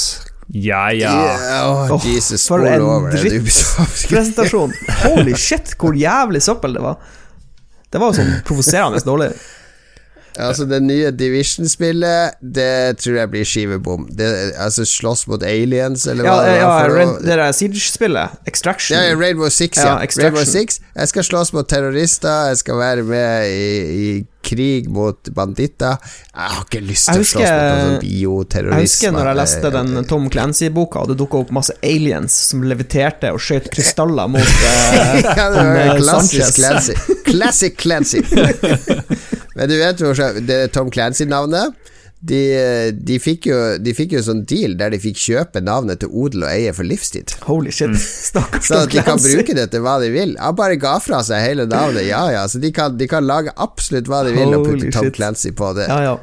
Ja, ja.
Yeah, oh, Jesus,
For en drittpresentasjon. Holy shit, hvor jævlig søppel det var. Det var jo sånn provoserende dårlig.
Altså, det nye Division-spillet, det tror jeg blir skivebom. Det, altså, slåss mot aliens, eller
Ja,
hva det
ja
var noe.
det der Siege-spillet, Extraction.
Ja, Rainbow Six, ja.
Ja.
Rainbow Six. Jeg skal slåss mot terrorister, jeg skal være med i, i krig mot banditter. Jeg har ikke lyst til å slåss mot sånn bioterrorisme.
Jeg husker når jeg leste den Tom Clancy-boka, og det dukka opp masse aliens som leviterte og skjøt krystaller mot eh,
Ja, det var
eh, Sanchez.
Clancy. Classic Clancy. Men du vet jo det er Tom Clancy-navnet? De, de, fikk jo, de fikk jo sånn deal der de fikk kjøpe navnet til odel og eie for livstid.
Holy shit. Stakkars
Så at de kan bruke det til hva de vil. Han bare ga fra seg hele navnet. Ja, ja, så de kan, de kan lage absolutt hva de vil og
Holy
putte Tom
shit.
Clancy på det.
Ja, ja.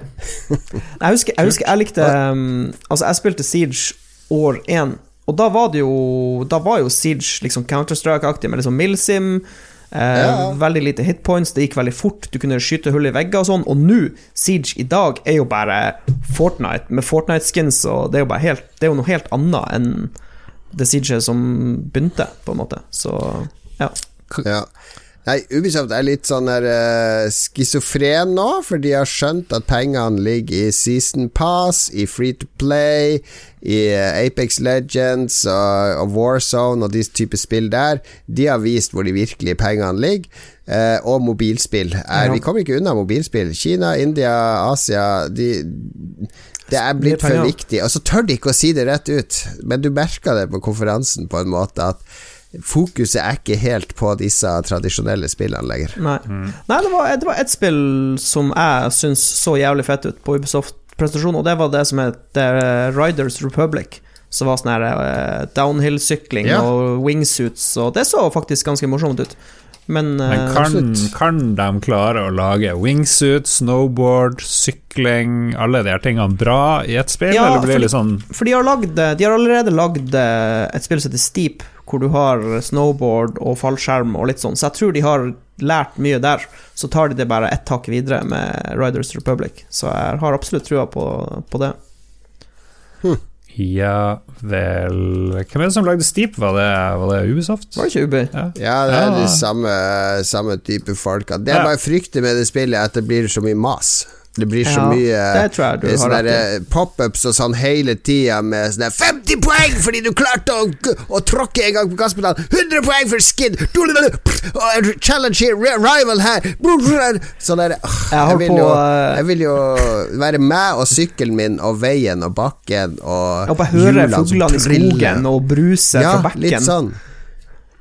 Jeg husker jeg, husker jeg likte um, Altså, jeg spilte Siege år én, og da var det jo Da var jo Siege liksom Counter-Strike-aktig med liksom Milsim. Eh,
Ja.
Veldig lite hitpoints, det gikk veldig fort, du kunne skyte hull i vegger og sånn. Og nå, Siege i dag, er jo bare Fortnite med Fortnite-skins, og det er helt Det er jo noe helt annet enn det Siege som begynte, på en måte. Så ja.
Ja. Nei, Ubisoft er litt sånn der uh, schizofren nå, for de har skjønt at pengene ligger i Season Pass, i Free to Play, i uh, Apex Legends og, og Warzone og de type spill der. De har vist hvor de virkelige pengene ligger. Uh, og mobilspill. Er,
Ja.
Vi kommer ikke unna mobilspill. Kina, India, Asia de, Det er blitt for viktig. Og så tør de ikke å si det rett ut, men du merka det på konferansen på en måte at Fokuset er ikke helt på disse tradisjonelle spillene lenger.
Nei, Nei det, var, det var et spill som jeg syns så jævlig fett ut på Ubisoft-prestasjon, og det var det som het eh, Riders Republic. Som var sånn her eh, downhill-sykling
Ja.
og wingsuits, og det så faktisk ganske morsomt ut. Men, eh,
Men kan, kan de klare å lage wingsuit, snowboard, sykling, alle de her tingene bra i et spill,
Ja,
eller blir det litt sånn
For de har, lagd, de har allerede lagd et spill som heter Steep, hvor du har snowboard og fallskjerm og litt sånn, så jeg tror de har lært mye der. Så tar de det bare ett hakk videre med Riders Republic, så jeg har absolutt trua på, på det.
Ja vel Hvem er det som lagde Steep? Var det, var det Ubisoft?
Var det ikke Ubi?
Ja.
Ja, det er de samme, samme type folk. Det jeg
Ja.
bare frykter med det spillet, er at det blir så mye mas. Det blir så
Ja,
mye
jeg
eh, sånne eh, pop-ups og sånn hele tida med sånne 50 poeng fordi du klarte å, å tråkke en gang på gasspedalen! 100 poeng for skin! Challenge here, rival her! Sånn der det
Jeg
vil jo,
eh,
jeg vil jo være meg og sykkelen min og veien og bakken og
Og bare høre
hjulene som
fuglene i skogen og bruse
Ja,
fra bekken.
litt sånn.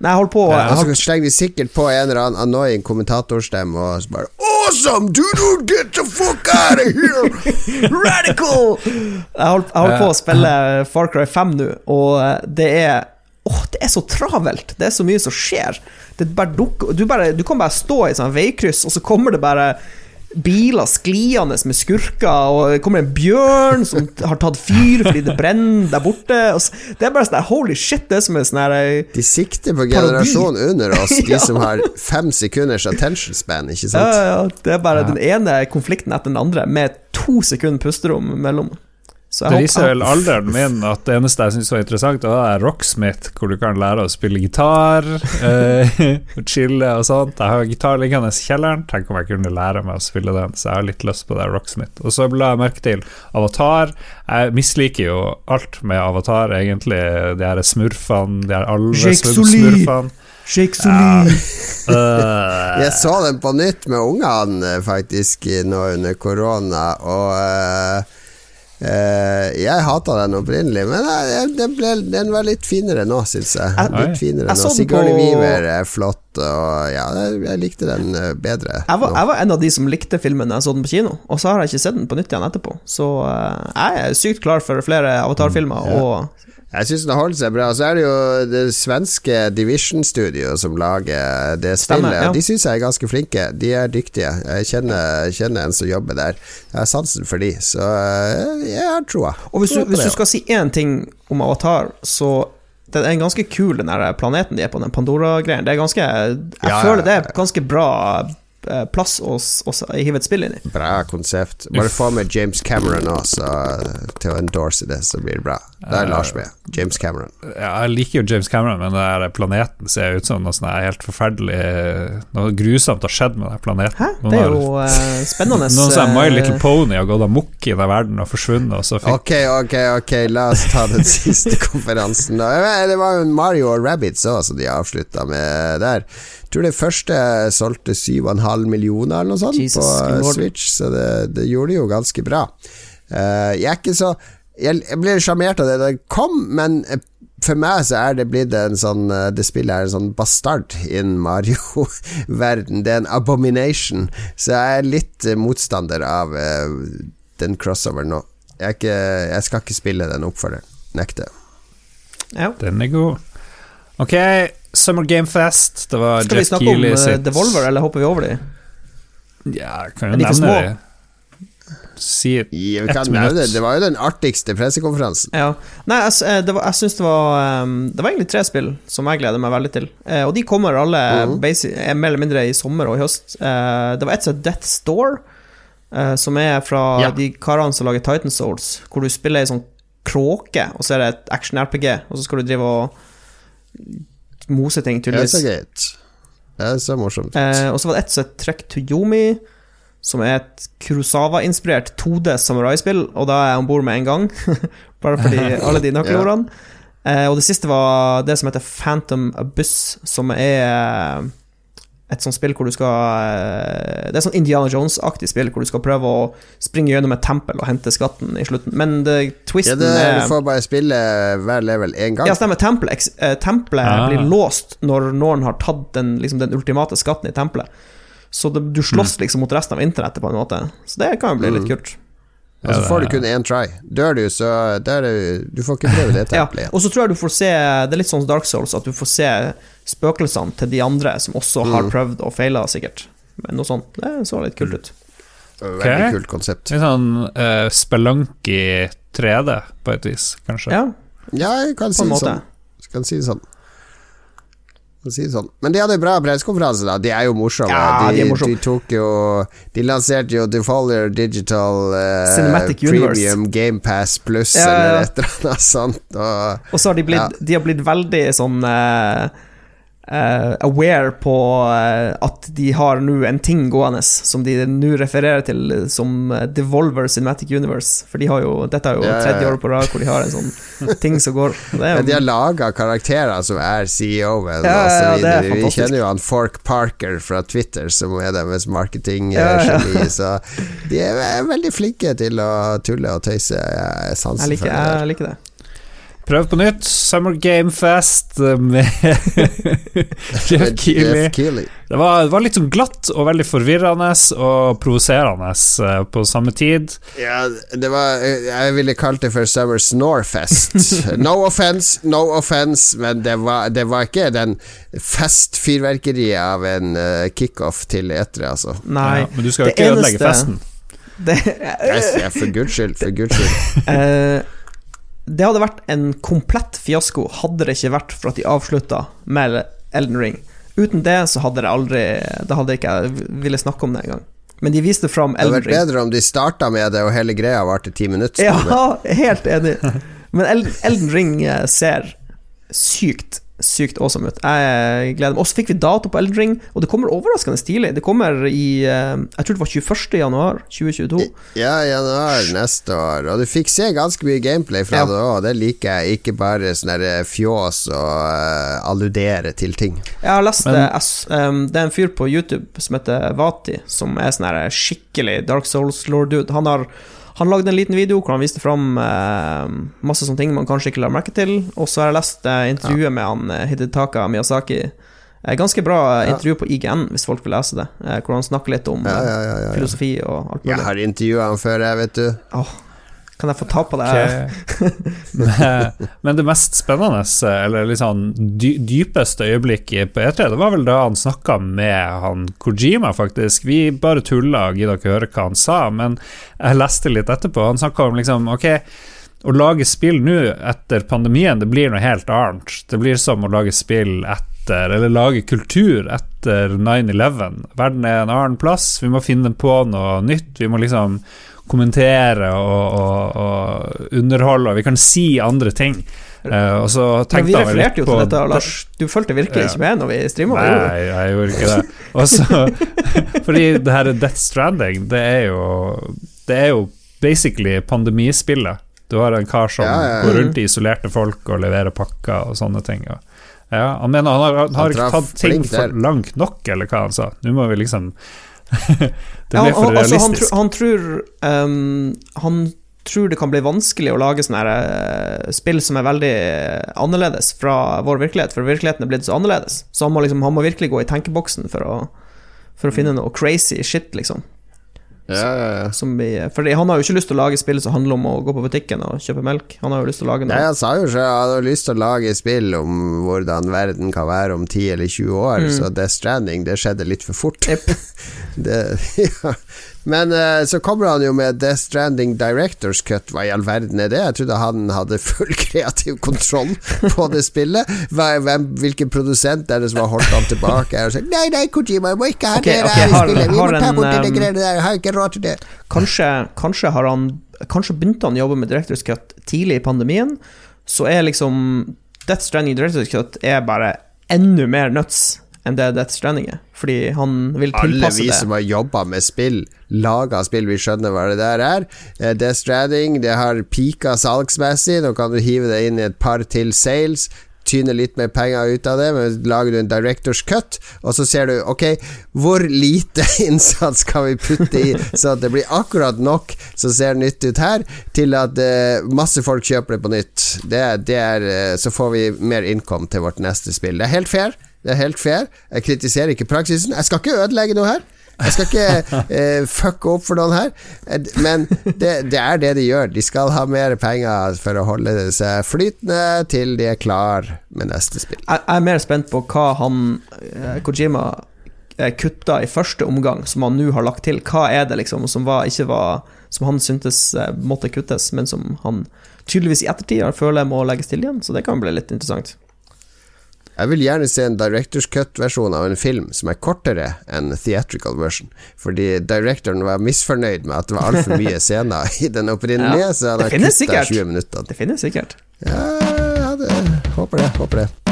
Nei, hold på
Ja,
holdt,
så slenger vi sikkert på en eller annen annoying kommentatorstemme og så bare Awesome! Do you get the fuck out of here!
Radical! Jeg holdt, jeg holdt på å spille Far Cry 5 nå, og eh, det er Åh, det er så travelt! Det er så mye som skjer. Det bare dukker, du, bare, du kan bare stå i et sånt veikryss, og så kommer det bare biler skliende med skurker, og det kommer en bjørn som har tatt fyr fordi det brenner der borte. Det er bare sånn holy shit, det er som en sånn her eh,
De sikter på generasjonen under oss, de
Ja.
som har fem sekunders attention span, ikke sant?
ja, ja, Det er bare den ene konflikten etter den andre, med to sekunder pusterom mellom. Så jeg
Det viser vel alderen min at det eneste jeg syns var interessant, det var Rocksmith, hvor du kan lære å spille gitar eh, og chille og sånt. Jeg har gitar liggende i kjelleren, tenk om jeg kunne lære meg å spille den, så jeg har litt lyst på det Rocksmith. Og så la jeg merke til Avatar. Jeg misliker jo alt med Avatar, egentlig. De her smurfene, de her
alle smurfene
alvesmurfene.
Shake Sully.
Uh,
Jeg så den på nytt med ungene, faktisk, nå under korona, og eh, eh, jeg hata den opprinnelig, men eh, den, ble, den var litt finere nå, syns jeg. Litt finere
jeg
nå. Sigourney Weaver er flott, og ja, jeg, jeg likte den eh, bedre.
Jeg var, jeg var en av de som likte filmen da jeg så den på kino, og så har jeg ikke sett den på nytt igjen etterpå. Så eh, jeg er sykt klar for flere Avatar-filmer, og
Jeg syns den holder seg bra. Så er det jo det svenske Division Studio som lager det
Stemmer,
spillet.
ja.
De syns jeg er ganske flinke. De er dyktige. Jeg kjenner, kjenner en som jobber der. Jeg har sansen for de, så eh, jeg har troa.
Og hvis du, hvis du skal si én ting om Avatar, så det er en ganske kul, den der planeten de er på, den Pandora-greien. Det er ganske Jeg
Ja,
føler det er ganske bra plass å, hive et spill inn i.
Bra konsept. Bare få med James Cameron også til å endorse det, så blir det bra. Det er Lars med. James Cameron.
Ja, jeg liker jo James Cameron, men den planeten ser ut som noe sånn helt forferdelig Noe grusomt har skjedd med den planeten.
Hæ?
Noen
Det er
har-
jo eh, spennende.
Noen sånn My
eh,
Little Pony har gått amok i den verden og forsvunnet, og så fikk
Ok, ok, ok, la oss ta den siste konferansen. Da. Eh, Det var jo Mario og Rabbids òg, som de avslutta med der. Jeg tror det første solgte 7,5 millioner eller noe sånt
Jesus
på eh,
lord.
Switch, så det, det gjorde det jo ganske bra. Eh, jeg er ikke så Jeg, jeg ble sjarmert av det da det kom, men eh, for meg så er det blitt en sånn Det spillet er en sånn bastard innen Mario-verden. Det er en abomination. Så jeg er litt motstander av den crossoveren nå. Jeg, er ikke, jeg skal ikke spille den oppfølgeren. Nekter.
ja.
Den er god. Ok, Summer Game Fest. Det var
Skal vi snakke om
sitt
Devolver, eller hopper vi over de?
Ja, kan jo
de
nevne det. Si ett
kan nevne det. Det var jo den artigste pressekonferansen.
Ja. Nei, jeg, eh, det var, jeg syns det var eh, Det var egentlig tre spill som jeg gleder meg veldig til. Eh, og de kommer alle
mm.
basi- eh, mer eller mindre i sommer og i høst. Eh, det var et som het Death Store, eh, som er fra
Ja.
de karene som lager Titan Souls, hvor du spiller ei sånn kråke, og så er det et action-RPG, og så skal du drive og mose ting,
Det er så
tydeligvis.
greit. Det er så morsomt.
Eh, og så var det et som het Trek to Yomi, som er et Kurosawa-inspirert 2D samuraispill, og da er jeg om bord med en gang. Bare fordi alle de nøkkelordene. eh, og det siste var det som heter Phantom Abyss, som er et sånt spill hvor du skal eh, Det er sånn Indiana Jones-aktig spill, hvor du skal prøve å springe gjennom et tempel og hente skatten i slutten. Men det,
Ja,
twisten
det,
er
du får bare spille hver level én gang.
ja, stemmer. Tempelet, eh, tempelet
Ah.
blir låst når noen har tatt den, liksom, den ultimate skatten i tempelet. Så det, du slåss liksom mot resten av internettet, på en måte. Så det kan jo bli litt kult.
Og så får du kun én try. Dør du, så der du, du får ikke prøve det tempelet igjen.
Og så tror jeg du får se Det er litt sånn som Dark Souls, at du får se spøkelsene til de andre som også har prøvd og feila, sikkert. Men noe sånt. Det så litt kult ut.
Veldig kult konsept.
Litt sånn uh, spelunky 3D, på et vis, kanskje.
Ja,
Ja, jeg kan si det sånn. Skal si det sånn. Si sånn. Men de hadde bra pressekonferanse, da. De er jo morsomme.
Ja, de er morsomme.
de tok jo De lanserte jo Defolder Digital eh,
Cinematic Universe.
Premium Gamepass Pluss
Ja, ja,
eller et eller annet sånt. Og
Og så har de blitt, de har blitt veldig sånn eh, eh, aware på uh, at de har nå en ting gående som de nå refererer til som eh, Devolver Cinematic Universe. For de har jo, dette er jo tredje året på rad hvor de har en sånn ting som går. Er
Ja, de har laga karakterer som er CEO-en
Ja, ja.
Vi kjenner jo han Fork Parker fra Twitter, som er deres
Ja, ja.
så de er veldig flinke til å tulle og tøyse. Jeg
jeg, jeg liker det.
Prøv på nytt. Summer Game Fest med Jeff
Keeley.
Det var, det var litt sånn glatt og veldig forvirrende og provoserende eh, på samme tid.
Ja, det var Jeg ville kalt det for Summer Snorefest. No offense, no offense, men det var, det var ikke den festfyrverkeriet av en uh, kickoff til etere, altså.
Nei.
Ja, men du skal jo
ikke
ikke ødelegge festen.
Det,
jeg, for guds skyld, for guds skyld.
Det hadde vært en komplett fiasko hadde det ikke vært for at de avslutta med Elden Ring. Uten det så hadde det aldri Da hadde jeg ikke ville snakke om det engang. Men de viste fram
Det hadde vært bedre om de starta med det, og hele greia varte ti minutter.
Ja, helt enig. Men Elden, Elden Ring eh, ser sykt Sykt awesome ut. Jeg gleder meg. Og så fikk vi dato på Eldring, og det kommer overraskende stilig. Det kommer i eh, Jeg tror det var 21. januar 2022.
Ja, januar neste år. Og du fikk se ganske mye gameplay fra
Ja.
det òg. Det liker jeg. Ikke bare sånn fjås og uh, alludere til ting.
Jeg har lest
Men-
det. Um, det er en fyr på YouTube som heter Vati, som er sånn skikkelig Dark Souls-lord-dude. Han har han lagde en liten video hvor han viste fram eh, masse sånne ting man kanskje ikke la merke til. Og så har jeg lest eh, intervjuet med han eh, Hidetaka Miyazaki, Eh, Ganske bra intervju på IGN, hvis folk vil lese det, eh, hvor han snakker litt om
Ja,
eh,
ja, ja, ja, ja.
filosofi og alt
Jeg har intervjua han før, jeg, vet du.
Åh, kan jeg få ta på det?
Okay. men det mest spennende, eller litt sånn dy dypeste øyeblikket på E3, det var vel da han snakka med han Kojima, faktisk. Vi bare tulla og gidda ikke høre hva han sa, men jeg leste litt etterpå. Han snakka om liksom Ok, å lage spill nå etter pandemien, det blir noe helt annet. Det blir som å lage spill etter, eller lage kultur etter 9-11. Verden er en annen plass, vi må finne på noe nytt. Vi må liksom kommentere og, og, og underholde, og vi kan si andre ting. Uh, og så
Men
tenkte
vi
han vel litt
refererte jo
på
til dette, Lars. Du fulgte virkelig
Ja.
ikke med når vi streama?
Nei, jeg gjorde ikke det. Også, Fordi det her Death Stranding, det er jo Det er jo basically pandemispillet. Du har en kar som
Ja, ja, ja.
går rundt i isolerte folk og leverer pakker og sånne ting. Og, ja, han mener han har, han har
Han
ikke tatt ting for langt nok, eller hva han sa. Nå må vi liksom Det ble for
han, altså, han,
realistisk.
han tror Han tror det kan bli vanskelig å lage sånne eh, spill som er veldig annerledes fra vår virkelighet, for virkeligheten er blitt så annerledes. Så han må, liksom, han må virkelig gå i tenkeboksen for å, for å finne noe crazy shit, liksom.
Ja, ja,
fordi han har jo ikke lyst til å lage spill som handler om å gå på butikken og kjøpe melk. Han har jo lyst til å lage
Nei,
noe
han sa jo selv han hadde lyst til å lage spill om hvordan verden kan være om 10 eller 20 år, så Death Stranding, det skjedde litt for fort.
Yep.
det, ja. Men uh, så kommer han jo med Death Stranding Directors Cut. Hva i all verden er det? Jeg trodde han hadde full kreativ kontroll på det spillet. Hvem, hvilken produsent er det som har holdt han tilbake? Og sagt, nei, nei, Kojima, jeg må ikke ha
okay,
det
okay,
der i
har-
spillet. Vi må ta bort
um,
greiene der. Jeg har ikke råd til det.
Kanskje, kanskje har han Kanskje begynte han å jobbe med Directors Cut tidlig i pandemien, så er liksom Death Stranding Directors Cut er bare enda mer nuts enn det Death Stranding er, fordi han vil tilpasse det.
Alle vi
det.
som har jobba med spill, laga spill, vi skjønner hva det der er. Eh, Death Stranding, det har pika salgsmessig. Nå kan du hive det inn i et par til sales. Tyne litt mer penger ut av det, men lager du en directors cut, og så ser du ok, hvor lite innsats kan vi putte i, så at det blir akkurat nok som ser nytt ut her, til at uh, masse folk kjøper det på nytt. Det, det er, uh, så får vi mer innkom til vårt neste spill. Det er helt fair. Det er helt fair. Jeg kritiserer ikke praksisen. Jeg skal ikke ødelegge noe her. Jeg skal ikke eh, fucke opp for noen her, Eh, men det, det er det de gjør. De skal ha mer penger for å holde seg flytende til de er klar med neste spill.
Jeg er mer spent på hva han eh, Kojima eh, kutta i første omgang, som han nå har lagt til. Hva er det liksom som var, ikke var Som han syntes måtte kuttes, men som han tydeligvis i ettertid føler må legges til igjen, så det kan bli litt interessant.
Jeg vil gjerne se en directors cut-versjon av en film som er kortere enn theatrical version, fordi directoren var misfornøyd med at det var altfor mye scener i den opprinnelige,
Ja,
så han
det
har kutta
sikkert.
20 minutter.
Det finnes sikkert.
Ja, ja det, håper det. Håper det.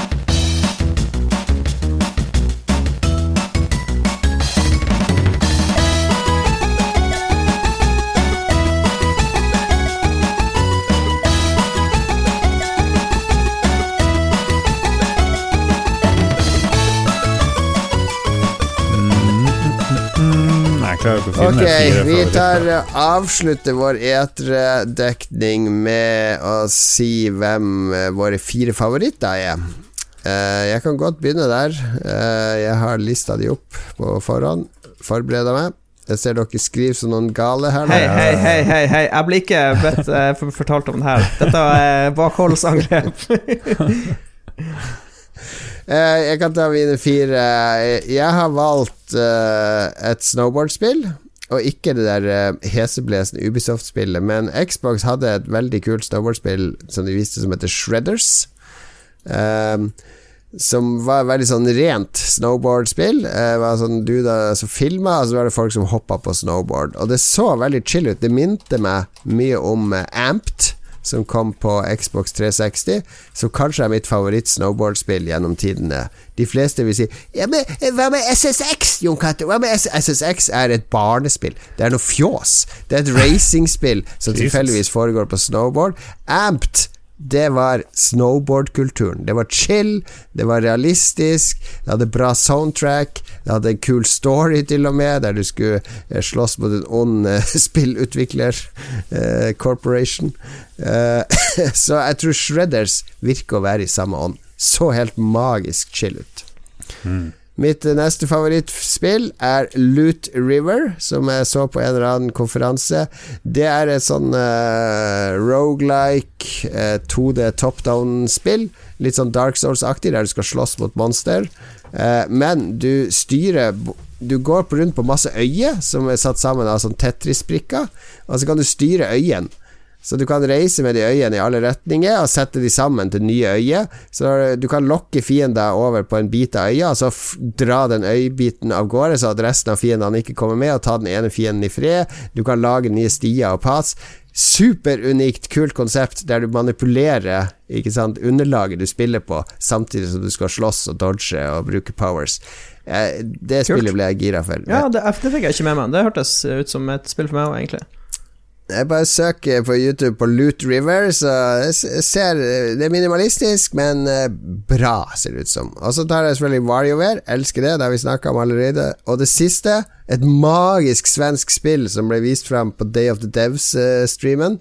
Ok,
fire
vi tar uh, avslutter vår eterdekning med å si hvem uh, våre fire favoritter er. Uh, jeg kan godt begynne der. Jeg har lista de opp på forhånd. Forbereda meg. Jeg ser dere skriver som noen gale her.
Hei, hei, hei, hei, hei. Jeg blir ikke bedt eh, fortalt om det her. Dette er bakholdsangrep.
Eh, jeg kan ta mine fire. Jeg har valgt eh, et snowboardspill. Og ikke det der heseblesende Ubisoft-spillet, men Xbox hadde et veldig kult snowboardspill som de viste som heter Shredders. Um, som var veldig sånn rent snowboardspill. Det var sånn duder som filma, og så var det folk som hoppa på snowboard. Og det så veldig chill ut. Det minte meg mye om eh, Amped, som kom på Xbox 360, som kanskje er mitt favoritt-snowboardspill gjennom tidene. De fleste vil si ja, men eh, Hva med SSX, Jon Cato? SSX er et barnespill. Det er noe fjås. Det er et racingspill som tilfeldigvis foregår på snowboard. Amped det var snowboardkulturen. Det var chill, det var realistisk, det hadde bra soundtrack, det hadde en kul story til og med, der du skulle eh, slåss mot en ond eh, spillutvikler, eh, corporation. Eh, så jeg tror Shredders virker å være i samme ånd. Så helt magisk chill ut. Mitt eh, neste favorittspill er Loot River, som jeg så på en eller annen konferanse. Det er et sånn uh, rogelike uh, 2D top down-spill. Litt sånn Dark Souls-aktig, der du skal slåss mot monster. Uh, men du styrer Du går rundt på masse øyer som er satt sammen av sånn Tetris-brikker, og så kan du styre øyene. Så du kan reise med de øyene i alle retninger og sette de sammen til nye øyer. Så du kan lokke fiender over på en bit av øya, og så dra den øybiten av gårde, så at resten av fiendene ikke kommer med, og ta den ene fienden i fred. Du kan lage nye stier og pass. Superunikt, kult konsept der du manipulerer ikke sant, underlaget du spiller på, samtidig som du skal slåss og dodge og bruke powers. Eh, det spillet ble jeg gira for.
Ja, det, det fikk jeg ikke med meg. Det hørtes ut som et spill for meg òg, egentlig.
Jeg bare søker på YouTube på Loot River, så jeg ser Det er minimalistisk, men eh, bra, ser det ut som. Og så tar jeg selvfølgelig WarioWare. Elsker det, det har vi snakka om allerede. Og det siste, et magisk svensk spill som ble vist fram på Day of the Devs-streamen.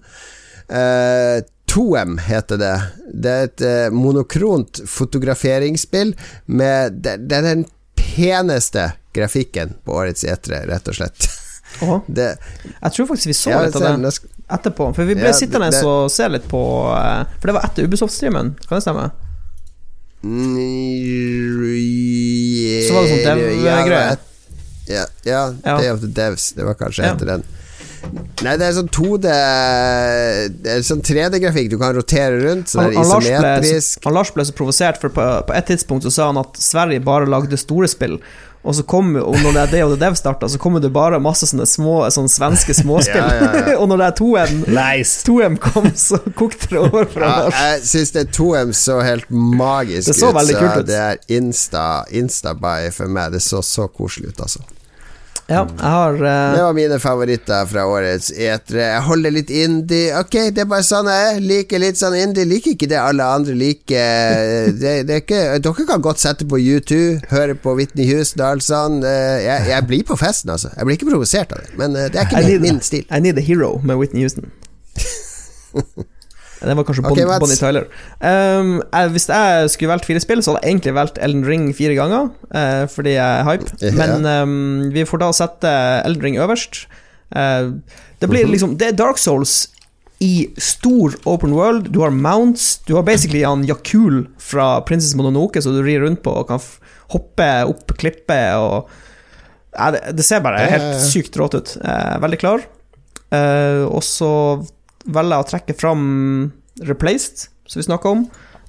Uh, Toem heter det. Det er et uh, monokront fotograferingsspill med det, det er den peneste grafikken på årets E3, rett og slett. Det,
Jeg tror faktisk vi så litt av det etterpå. For vi ble
Ja,
sittende og se litt på eh, For det var etter Ubisoft-streamen, kan det stemme?
Mm,
Så var det sånn dev-greie.
Ja, ja, ja. Day of the Devs. Det var kanskje
Ja.
etter den. Nei, det er sånn 2D Det er sånn 3D-grafikk. Du kan rotere rundt, så
Han,
det
han,
er
Lars ble,
isometrisk.
han Lars ble så provosert, for på, på et tidspunkt så sa han at Sverige bare lagde store spill. Og så kom og når det er Day of the Dev starta, så kommer det bare masse sånne små Sånne svenske småspill.
Ja, ja, ja.
og når det er 2M,
Nice!
2M kom, så kokte det over for
Ja, jeg syns det 2M så helt magisk
Det så
ut.
ut.
Det er insta insta-by for meg. Det så så koselig ut, altså.
Ja, jeg har uh...
Det var mine favoritter fra årets E3. Jeg holder litt indie. Ok, det er bare sånn jeg er. Liker litt sånn indie. Liker ikke det alle andre liker. Det, det ikke, dere kan godt sette på U2, høre på Whitney Houston og alt sånn. Eh, Jeg, jeg blir på festen, altså. Jeg blir ikke provosert av det. Men eh, det er ikke
need,
min, min stil.
I Need a Hero med Whitney Houston. Det var kanskje
okay,
Bon, Bonnie Tyler. Um, jeg, hvis jeg skulle valgt fire spill, så hadde jeg egentlig valgt Elden Ring fire ganger, uh, fordi jeg er hype.
Yeah.
Men um, vi får da sette Elden Ring øverst. Uh, det blir
Mhm.
liksom Det er Dark Souls i stor open world. Du har mounts. Du har basically han Yakul fra Princess Mononoke, så du rir rundt på og kan hoppe opp klippet og ja, det, det ser bare helt sykt rått ut. Eh, veldig klar. Eh, og så velger jeg å trekke fram Replaced, som vi snakka om.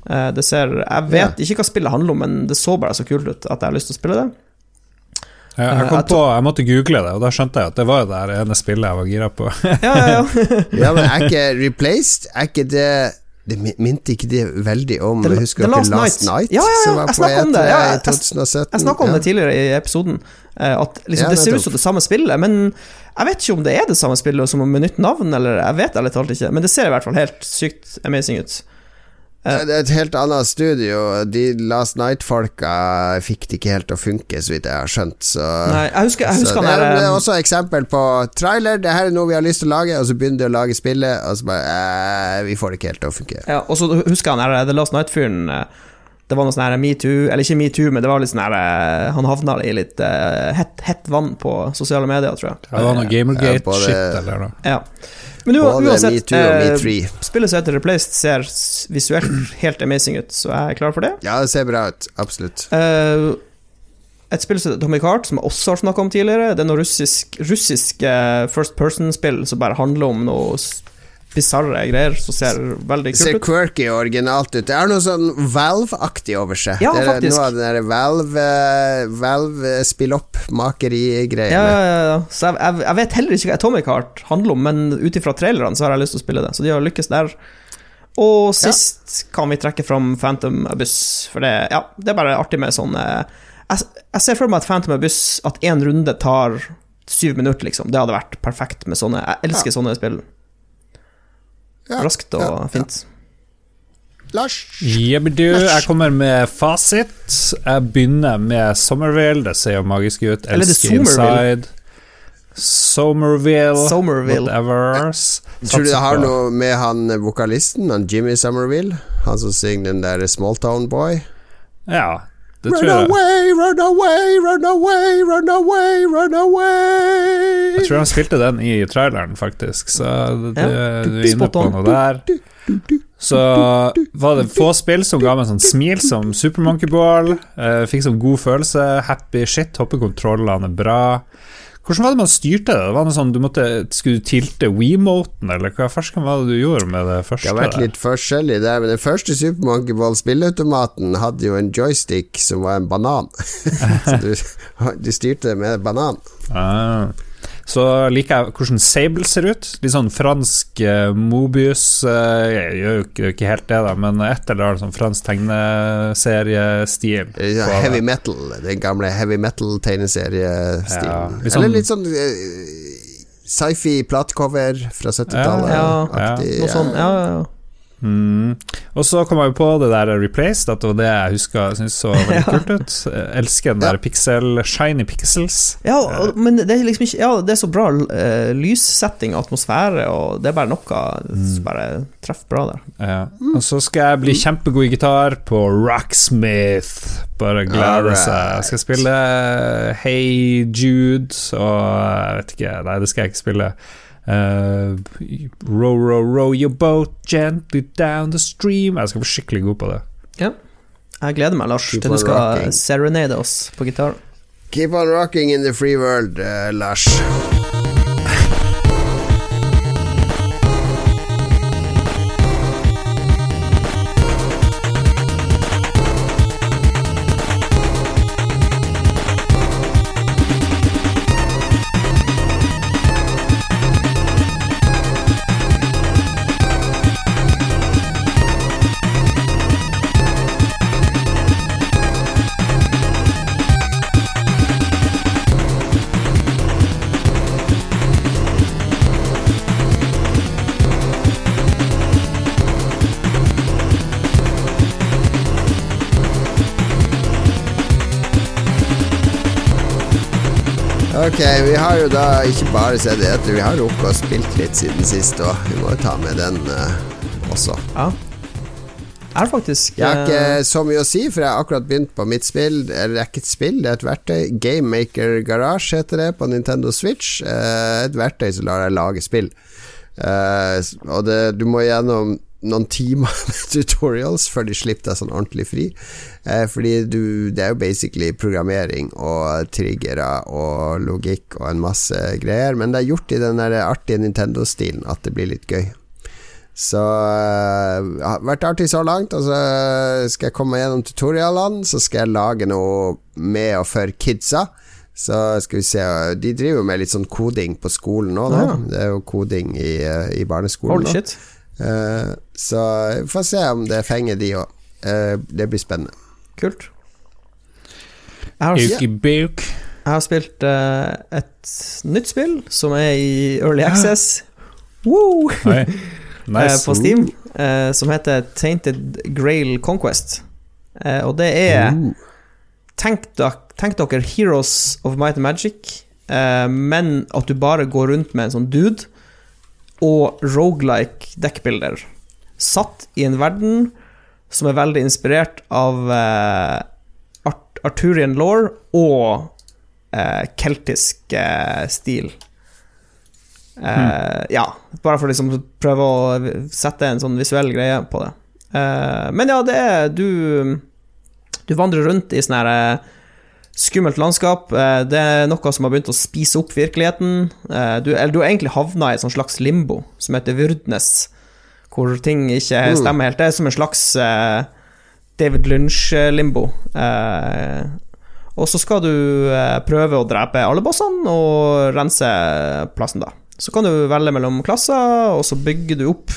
Eh, det ser Jeg vet ikke hva spillet handler om, men det så bare så kult ut at jeg har lyst til å spille det.
Jeg, jeg,
Eh,
kom
jeg
på, jeg måtte google det, og da skjønte jeg at det var det ene spillet jeg var gira på.
Ja, ja, ja.
Ja, men er ikke Replaced Er ikke det det min- minte ikke det veldig om
The-
Husker dere
Last Night?
Night?
Ja, ja, ja,
som var
jeg
snakka
snakket om det, ja, jeg,
jeg-
Jeg snakka om det tidligere i episoden, eh, at liksom, det ser ut som det samme spillet, men jeg vet ikke om det er det samme spillet som med nytt navn, eller jeg vet ærlig talt ikke, men det ser i hvert fall helt sykt amazing ut.
Det er et helt annet studio. De Last Night-folka fikk det ikke helt til å funke, så vidt jeg har skjønt. Så,
Nei, jeg husker, jeg
så det, er, det er
eh,
også eksempel på trailer. Det her er noe vi har lyst til å lage, og så begynner de å lage spillet, og så bare eh, Vi får det ikke helt til å funke.
Ja, og så husker han her, The Last Night-fyren eh, Det var noe sånn metoo, eller ikke metoo, men det var litt sånn her eh, Han havna i litt uh, hett, hett vann på sosiale medier, tror jeg.
Det var noe Gamergate-shit
ja,
eller noe.
Ja. Men
Både
uansett,
og
eh, spillet som heter Replaced, ser visuelt helt amazing ut, så jeg er klar for det.
Ja, det ser bra ut. Absolutt.
Eh, et spill som Atomic Heart, som jeg også har snakka om tidligere. Det er noe russisk, russisk eh, first person-spill som bare handler om noe bisarre greier, som ser veldig
ser
kult ut.
quirky og originalt ut. Det har noe sånn Valve-aktig over seg.
Ja,
det er
faktisk.
noe av den der Valve, Valve spill opp-makeri-greiene.
Ja, ja, ja, ja. Så jeg, jeg, jeg vet heller ikke hva Atomic Heart handler om, men ut ifra trailerne så har jeg lyst til å spille det. Så de har lykkes der. Og sist kan vi trekke fram Phantom Abyss, for det, ja, det er bare artig med sånn eh, jeg, jeg ser for meg at Phantom Abyss At én runde tar syv minutter, liksom. Det hadde vært perfekt med sånne Jeg elsker sånne spill.
Ja,
Raskt og
ja, ja.
fint.
Lars?
Jebbedu, jeg kommer med fasit. Jeg begynner med Somerville, det ser jo magisk ut.
Eller det
Elsker. Inside. Somerville,
Somerville.
whatever.
Tror du det har noe med han vokalisten, han Jimmy Somerville? Han som synger den der Smalltown Boy?
Ja. Det
Run away, run away, run away, run away, run away.
Jeg tror han spilte den i traileren, faktisk, så det,
Ja,
du er inne på noe der. Så var det få spill som ga meg sånn smil, som Super Monkey Ball. Eh, fikk sånn god følelse. Happy shit, hoppekontrollene er bra. Hvordan var det man styrte det? Det var noe sånn, du måtte, Skulle du tilte Wemoten, eller hva farsken var det du gjorde med det første?
Det har vært litt forskjellig der, men den første Super Monkey Ball spilleautomaten hadde jo en joystick som var en banan. Så du, du styrte det med banan.
Ah. Så liker jeg hvordan Sable ser ut. Litt sånn fransk uh, Mobius uh, Jeg gjør jo ikke, ikke helt det, da, men et eller annet sånn fransk tegneseriestil.
Ja, heavy
det.
Heavy metal, den gamle heavy metal-tegneseriestilen.
Ja, sånn-
Eller litt sånn uh, sci-fi platecover fra 70-tallet.
Ja,
ja.
ja.
Noe sånn, ja, ja, ja.
Mm. Og så kom jeg jo på det der Replaced, at det var det jeg huska syntes så veldig
Ja.
kult ut. Jeg elsker den der pixel, shiny pixels.
Ja, men det er liksom ikke Ja, det er så bra eh, lyssetting og atmosfære, og det er bare noe som bare treffer bra der.
Ja. Og så skal jeg bli kjempegod i gitar på Rocksmith. Bare glede seg. Jeg skal spille Hey Jude og jeg vet ikke Nei, det skal jeg ikke spille. Eh, row, row, row your boat gently down the stream. Jeg skal bli skikkelig god på det.
Ja. Jeg gleder meg, Lars,
Keep
til du skal
rocking.
serenade oss på gitar.
Keep on rocking in the free world, uh, Lars. Ok, vi har jo da ikke bare sett etter, vi har rukket å spilt litt siden sist òg. Vi må jo ta med den uh, også.
Ja. Er det faktisk
Jeg har
eh,
ikke så mye å si, for jeg har akkurat begynt på mitt spill. Eller det er ikke et spill, det er et verktøy. Gamemaker Garage heter det på Nintendo Switch. Uh, et verktøy som lar deg lage spill. Uh, og det, du må gjennom noen timer med tutorials før de slipper deg sånn ordentlig fri. Eh, fordi du, det er jo basically programmering og triggere og logikk og en masse greier, men det er gjort i den der artige Nintendo-stilen at det blir litt gøy. Så det har vært artig så langt. Og så skal jeg komme gjennom tutorialene, så skal jeg lage noe med og for kidsa. Så skal vi se De driver jo med litt sånn koding på skolen nå, da.
Ja.
Det er jo koding i, øh, i barneskolen
Holy
nå. Eh, så vi får se om det fenger de òg. det blir spennende.
Kult. Jeg har, jeg har spilt eh, et nytt spill som er i Early Access. Woo! Eh,
Nice.
på Steam, eh, som heter Tainted Grail Conquest. Eh, og det er tenk, tenk dere Heroes of Might and Magic, eh, men at du bare går rundt med en sånn dude, og rogelike dekkbilder. Satt i en verden som er veldig inspirert av eh, Art Arthurian law og eh, keltisk eh, stil. Mm. Ja, bare for å liksom prøve å sette en sånn visuell greie på det. Eh, men ja, det er Du Du vandrer rundt i sånn her eh, skummelt landskap. Eh, det er noe som har begynt å spise opp virkeligheten. Eh, du, eller du har egentlig havna i et slags limbo som heter Vurdnes, hvor ting ikke stemmer helt. Det er som en slags eh, David Lynch-limbo. Og så skal du prøve å drepe alle bossene og rense plassen, da. Så kan du velge mellom klasser, og så bygger du opp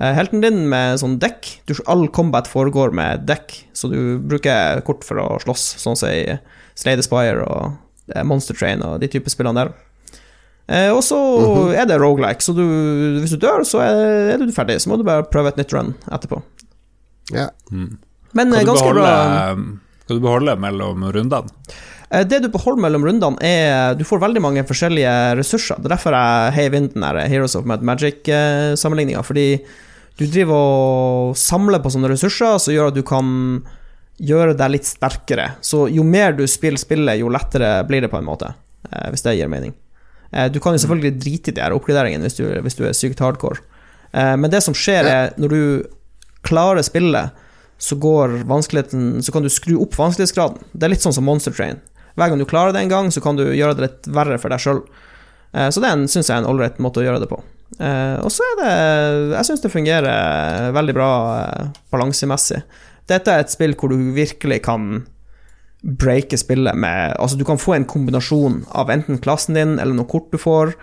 helten din med sånn dekk. Du, all combat foregår med dekk, så du bruker kort for å slåss, sånn som i Slay the Spire og eh, Monster Train og de typer spillene der. Eh, og så er det rogelike, så du, hvis du dør, så er, du ferdig. Så må du bare prøve et nytt run etterpå.
Ja.
Men eh,
Kan du,
ganske
beholde,
bra
kan du beholde mellom rundene?
Eh, Det du beholder mellom rundene, er Du får veldig mange forskjellige ressurser. Det er derfor jeg heiv inn den Heroes of Mad Magic-sammenligninga. Fordi du driver og samler på sånne ressurser som gjør at du kan gjøre deg litt sterkere. Så jo mer du spiller spillet, jo lettere blir det på en måte, eh, hvis det gir mening. Eh, du kan jo selvfølgelig drite i de her oppgraderingene hvis du, hvis du er sykt hardcore. Eh, men det som skjer, er når du klarer spillet, så går Så kan du skru opp vanskelighetsgraden. Det er litt sånn som Monster Train. Hver gang du klarer det en gang, så kan du gjøre det litt verre for deg sjøl. Så det syns jeg er en ålreit måte å gjøre det på. Eh, og så er det Jeg syns det fungerer veldig bra eh, balansemessig. Dette er et spill hvor du virkelig kan breake spillet med Altså, du kan få en kombinasjon av enten klassen din, eller noen kort du får,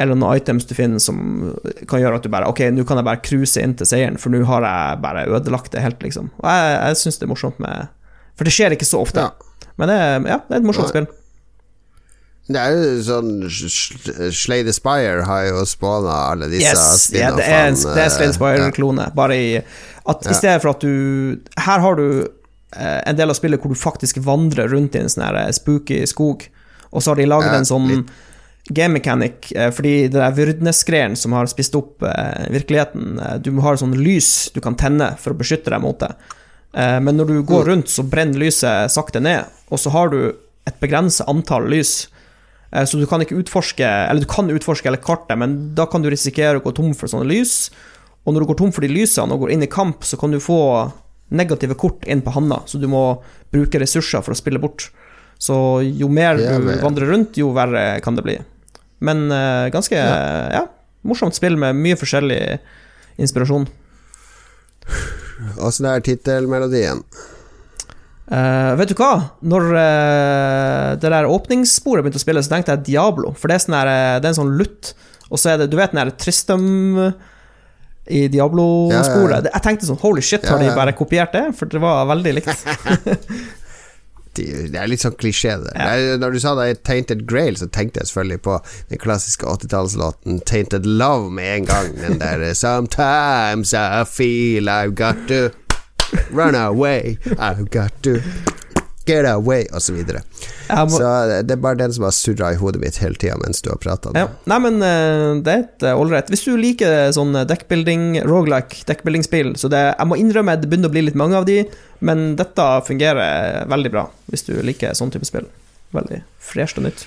eller noen items du finner som kan gjøre at du bare Ok, nå kan jeg bare cruise inn til seieren, for nå har jeg bare ødelagt det helt, liksom. Og jeg, jeg syns det er morsomt med For det skjer ikke så ofte.
Ja.
Men det er, ja, det er et morsomt spill.
Det er jo sånn Slay the Spire har jo spåna alle disse
Yes, ja, det er, det er Slade Spire-klone, bare i at i stedet for at du Her har du eh, en del av spillet hvor du faktisk vandrer rundt i en sånn eh, spooky skog, og så har de laget
Ja,
en sånn
litt.
game mechanic, eh, fordi det der Vurdnes-greien som har spist opp eh, virkeligheten, eh, du har sånn lys du kan tenne for å beskytte deg mot det. Eh, men når du går rundt, så brenner lyset sakte ned, og så har du et begrenset antall lys. Eh, Så du kan ikke utforske Eller du kan utforske hele kartet, men da kan du risikere å gå tom for sånne lys. Og når du går tom for de lysene og går inn i kamp, så kan du få negative kort inn på handa, så du må bruke ressurser for å spille bort. Så jo mer du vandrer rundt, jo verre kan det bli. Men eh, ganske ja. morsomt spill med mye forskjellig inspirasjon.
Åssen er tittelmelodien?
Uh, vet du hva? Når uh, det der åpningssporet begynte å spille, så tenkte jeg Diablo. For det er, sånn her, eh, det er en sånn lutt, og så er det Du vet den der Tristram i Diablo-sporet?
Ja, ja, ja.
Jeg tenkte sånn Holy shit, har de bare kopiert det? For det var veldig likt.
De- Det er litt sånn klisjé, det.
Ja.
Når du sa det er Tainted Grail, så tenkte jeg selvfølgelig på den klassiske 80-tallslåten Tainted Love med en gang. Den der Sometimes I feel I've got to run away, I've got to get away, og så videre.
Må,
Så det er bare den som har surra i hodet mitt hele tida mens du har prata.
ja. Nei, men eh, det er et ålreit. Hvis du liker sånn deckbuilding, rogelike deckbuilding-spill, så det Jeg må innrømme det begynner å bli litt mange av de, men dette fungerer veldig bra hvis du liker sånn type spill. Veldig fresht og nytt.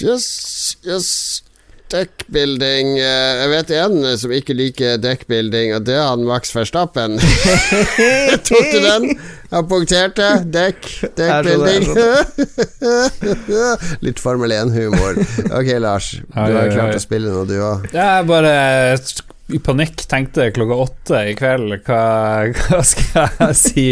Yes, yes. Deckbuilding eh, Jeg vet en som ikke liker dekkbuilding, og det er han Max Verstappen. Tok du den? Han punkterte. Dekk, Dekkbuilding. Litt Formel 1-humor. Ok, Lars. Du har klart å spille nå, du òg.
Jeg bare i panikk tenkte klokka åtte i kveld hva, hva skal jeg si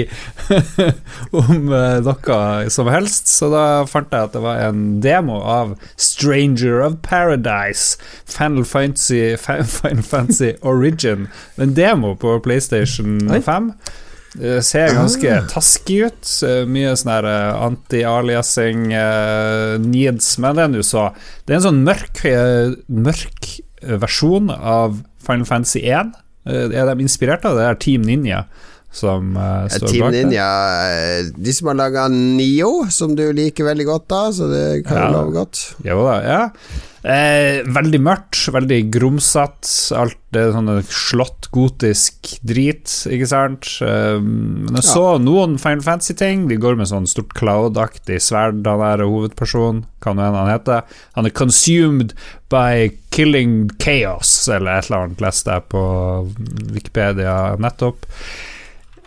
om eh, noe som helst, så da fant jeg at det var en demo av Stranger of Paradise, Final Fantasy, Final Fantasy Origin. En demo på PlayStation 5. Det ser ganske taskig ut. eh, Mye sånn eh, anti-aliasing uh, needs, men det er nå så. Det er en sånn mørk, mørk versjon av Final Fantasy 1. Eh, er de inspirert av det? Det er Team Ninja som uh, står
Team
bak det.
Ninja eh, De som har laga Nio, som du liker veldig godt, da, så det kan
Ja.
du love godt.
Jo da, ja. Eh, veldig mørkt, veldig grumsete. Alt det sånne slått gotisk drit, ikke sant. Eh, men jeg så noen Final Fantasy-ting. De går med sånn stort cloud-aktig sverd, han der hovedpersonen, hva nå enn han heter. Han er consumed by killing chaos, eller et eller annet, leste jeg på Wikipedia nettopp.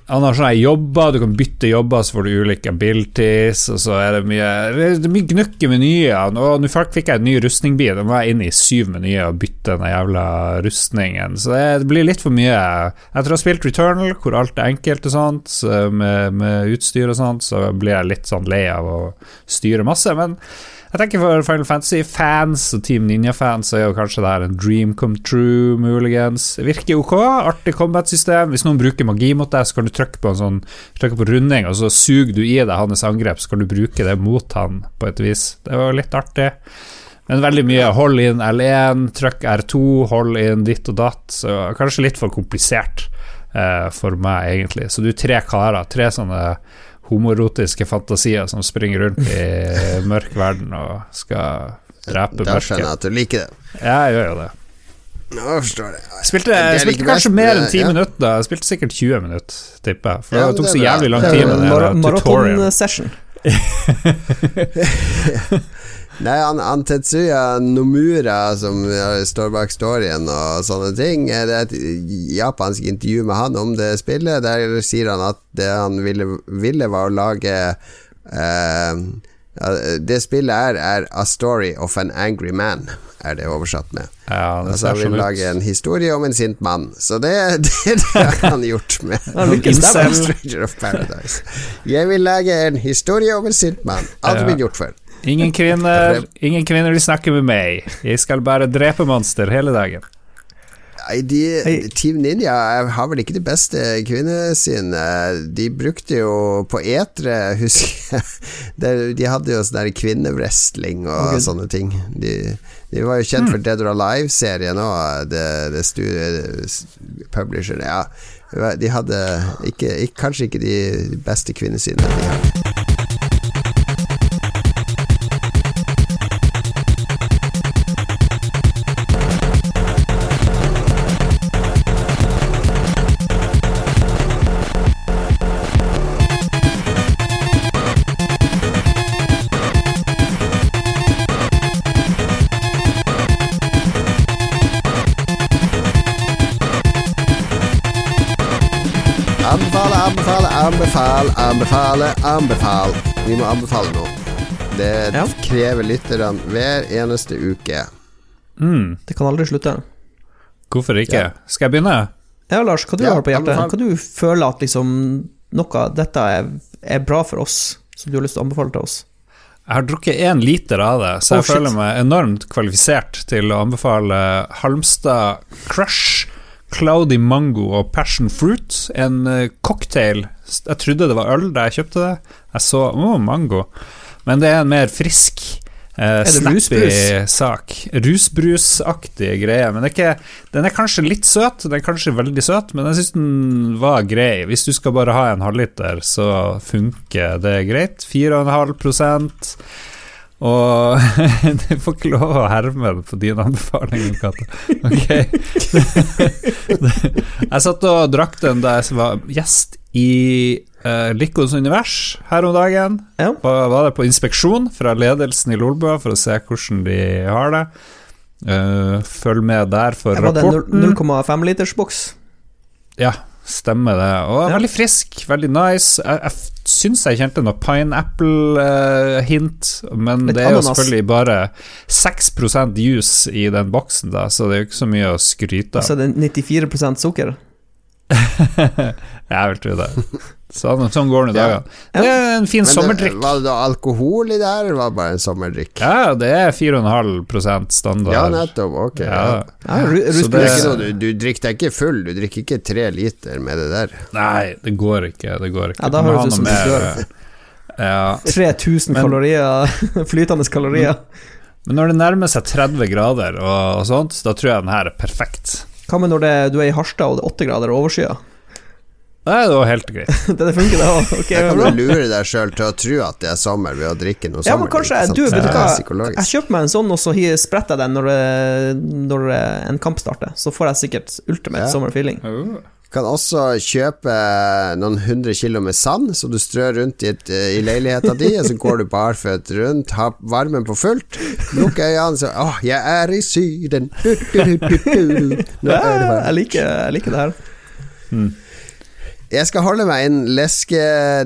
Han har sånne jobber, du kan bytte jobber, så får du ulike abilities, og så er det mye Det er mye gnukk i menyene. Og nå fikk jeg en ny rustningbil, da må jeg inn i syv menyer og bytte den jævla rustningen. Så det blir litt for mye. Etter å ha spilt Returnal, hvor alt er enkelt og sånt, med, med utstyr og sånt, så blir jeg litt sånn lei av å styre masse. Men jeg tenker for Final Fantasy-fans og Team Ninja-fans er jo kanskje det her en dream come true, muligens. Virker ok, artig combat-system. Hvis noen bruker magi mot deg, så kan du trykke på en sånn Trykke på runding, og så suger du i deg hans angrep, så kan du bruke det mot han på et vis. Det var litt artig. Men veldig mye hold inn L1, trykk R2, hold inn ditt og datt. Så kanskje litt for komplisert eh, for meg, egentlig. Så du er tre karer, tre sånne homorotiske fantasier som springer rundt i mørk verden og skal drepe
Da skjønner jeg
mørket.
at du liker det.
Ja, jeg gjør jo det.
Nå forstår jeg.
Spilte,
Det er
spilte kanskje
best,
mer enn
eh,
10
ja.
minutter. da. Jeg Spilte sikkert 20 minutter, tipper jeg. For
Ja,
det tok så jævlig lang tid med det.
Maratonsession.
Nei, han, han Tetsuya Nomura, som står bak storyen og sånne ting Det er et japansk intervju med han om det spillet. Der sier han at det han ville, ville var å lage eh, Det spillet er, er A Story of an Angry Man, er det oversatt med.
Ja, det
Altså Han vil lage en historie om en sint mann. Så det, det, det har han gjort med. Stranger of Paradise. Jeg vil lage en historie om en sint mann. Aldri
Ja.
blitt gjort før.
Ingen kvinner, ingen kvinner vil snakke med meg. Jeg skal bare drepe monster hele dagen.
Nei, de, Team Ninja har vel ikke de beste kvinnesynet. De brukte jo på etere, husker jeg De hadde jo sånn der kvinnewrestling og
okay.
sånne ting. De, de var jo kjent for Dead or Alive-serien òg, det, det publisheren. Ja, de hadde ikke, ikke, kanskje ikke de beste kvinnesynene de har. Anbefale, anbefale, anbefale. Vi må anbefale noe. Det
Ja.
krever lytterne hver eneste uke.
Mm,
Det kan aldri slutte.
hvorfor ikke?
Ja.
Skal jeg begynne?
Ja, Lars, hva du
Ja,
har på hjertet?
anbefal.
Hva du føler at liksom noe av dette er, er bra for oss, som du har lyst til å anbefale til oss?
Jeg har drukket én liter av det, så
Oh,
jeg
shit.
føler meg enormt kvalifisert til å anbefale Halmstad Crush, Cloudy Mango og Passion Fruit. En eh, cocktail. Jeg trodde det var øl da jeg kjøpte det. Jeg så å, mango. Men det er en mer frisk, eh, snappy
rusbrus?
sak. Rusbrusaktig greie. Men det er ikke, den er kanskje litt søt, den er kanskje veldig søt, men jeg syns den var grei. Hvis du skal bare ha en halvliter, så funker det greit. 4,5 prosent og du får ikke lov å herme på dine anbefalinger, Katte. Ok. jeg satt og drakk den da jeg var gjest i uh, Likos univers her om dagen.
Ja.
Var, var der på inspeksjon fra ledelsen i Lolbua for å se hvordan de har det. Uh, følg med der for
Var det
rapporten.
0,5 liters boks?
Ja, stemmer det. Og
Ja.
veldig frisk, veldig nice. Jeg, jeg syns jeg kjente noe pineapple-hint, men
Litt
det er jo selvfølgelig bare 6% juice i den boksen, da, så det er jo ikke så mye å skryte av.
Altså det er 94% sukker?
Jeg vil tro det. Sånn, sånn går
nå
dagene. Det er en fin
Men det,
sommerdrikk.
var det alkohol i det her, eller var det bare en sommerdrikk?
Ja, det er 4,5 standard.
Ja, nettopp. Ok.
Ja.
Ja. Det noe, du, du drikker deg ikke full, du drikker ikke tre liter med det der.
Nei, det går ikke. Det går ikke.
Ja, da
Du
høres ut som du
mer,
dør.
Ja.
3000
Men-
kalorier, flytende kalorier.
Men når det nærmer seg 30 grader og, og sånt, da tror jeg den her er perfekt.
Hva med når det, du er i Harstad og det er 8 grader og overskya?
Det var helt greit.
det, funker, det òg. Okay,
jeg kan
bra.
lure deg sjøl til å tro at det er sommer ved å drikke noe
Ja, men kanskje? Du, vet du hva? Jeg kjøper meg en sånn, og så spretter jeg den når, når en kamp starter. Så får jeg sikkert ultimate
Ja.
summer feeling.
Kan også kjøpe noen hundre kilo med sand, så du strør rundt i, et, eh, i leiligheta di, og så går du barføtt rundt, har varmen på fullt, lukker øynene, så Åh, jeg er i Syden. Du, du, du. Nå er det
jeg liker, jeg liker det her.
Jeg skal holde meg inn leske,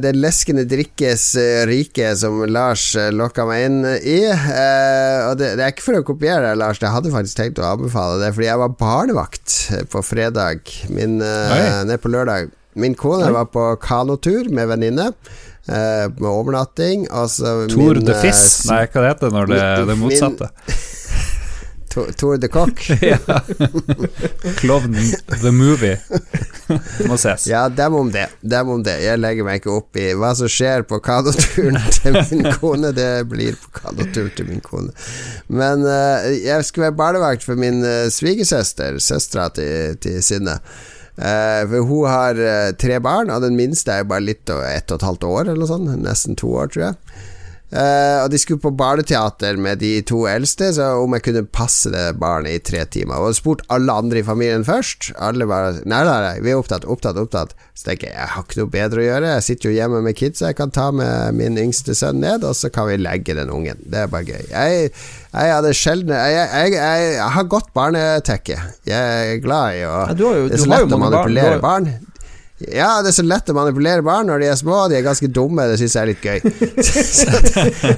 den leskende drikkes eh, rike som Lars uh, lokka meg inn i. Eh, og det, det er ikke for å kopiere deg, Lars, jeg hadde faktisk tenkt å anbefale det, fordi jeg var barnevakt på fredag, min, eh, ned på lørdag. Min kone var på kanotur med venninne, eh, med overnatting. Altså
Tour
min,
de
eh,
Fis? Nei, hva det heter når det er det
min-
motsatte?
To- Tour de Coq.
ja. Klovn the movie må ses.
Ja, dem om det. Dem om det. Jeg legger meg ikke opp i hva som skjer på kadoturen til min kone. Det blir på kadotur til min kone. Men uh, jeg skulle være barnevakt for min uh, svigersøster, søstera til, til Synne. Uh, for hun har tre barn, og den minste er jo bare litt over ett og et halvt år, eller noe sånt. Nesten to år, tror jeg. Eh, og de skulle på barneteater med de to eldste, så om jeg kunne passe det barnet i tre timer. Og spurt alle andre i familien først. Alle bare Nei, nei, nei, vi er opptatt, opptatt, opptatt. Så tenker jeg jeg har ikke noe bedre å gjøre. Jeg sitter jo hjemme med kids, jeg kan ta med min yngste sønn ned, og så kan vi legge den ungen. Det er bare gøy. Jeg, jeg hadde sjelden jeg, jeg, jeg, jeg har godt barnetekke. Jeg er glad i å
Ja, jo-
Det er så lett å manipulere
barn.
barn. Ja, det er så lett å manipulere barn når de er små. De er ganske dumme, det syns jeg er litt gøy. så,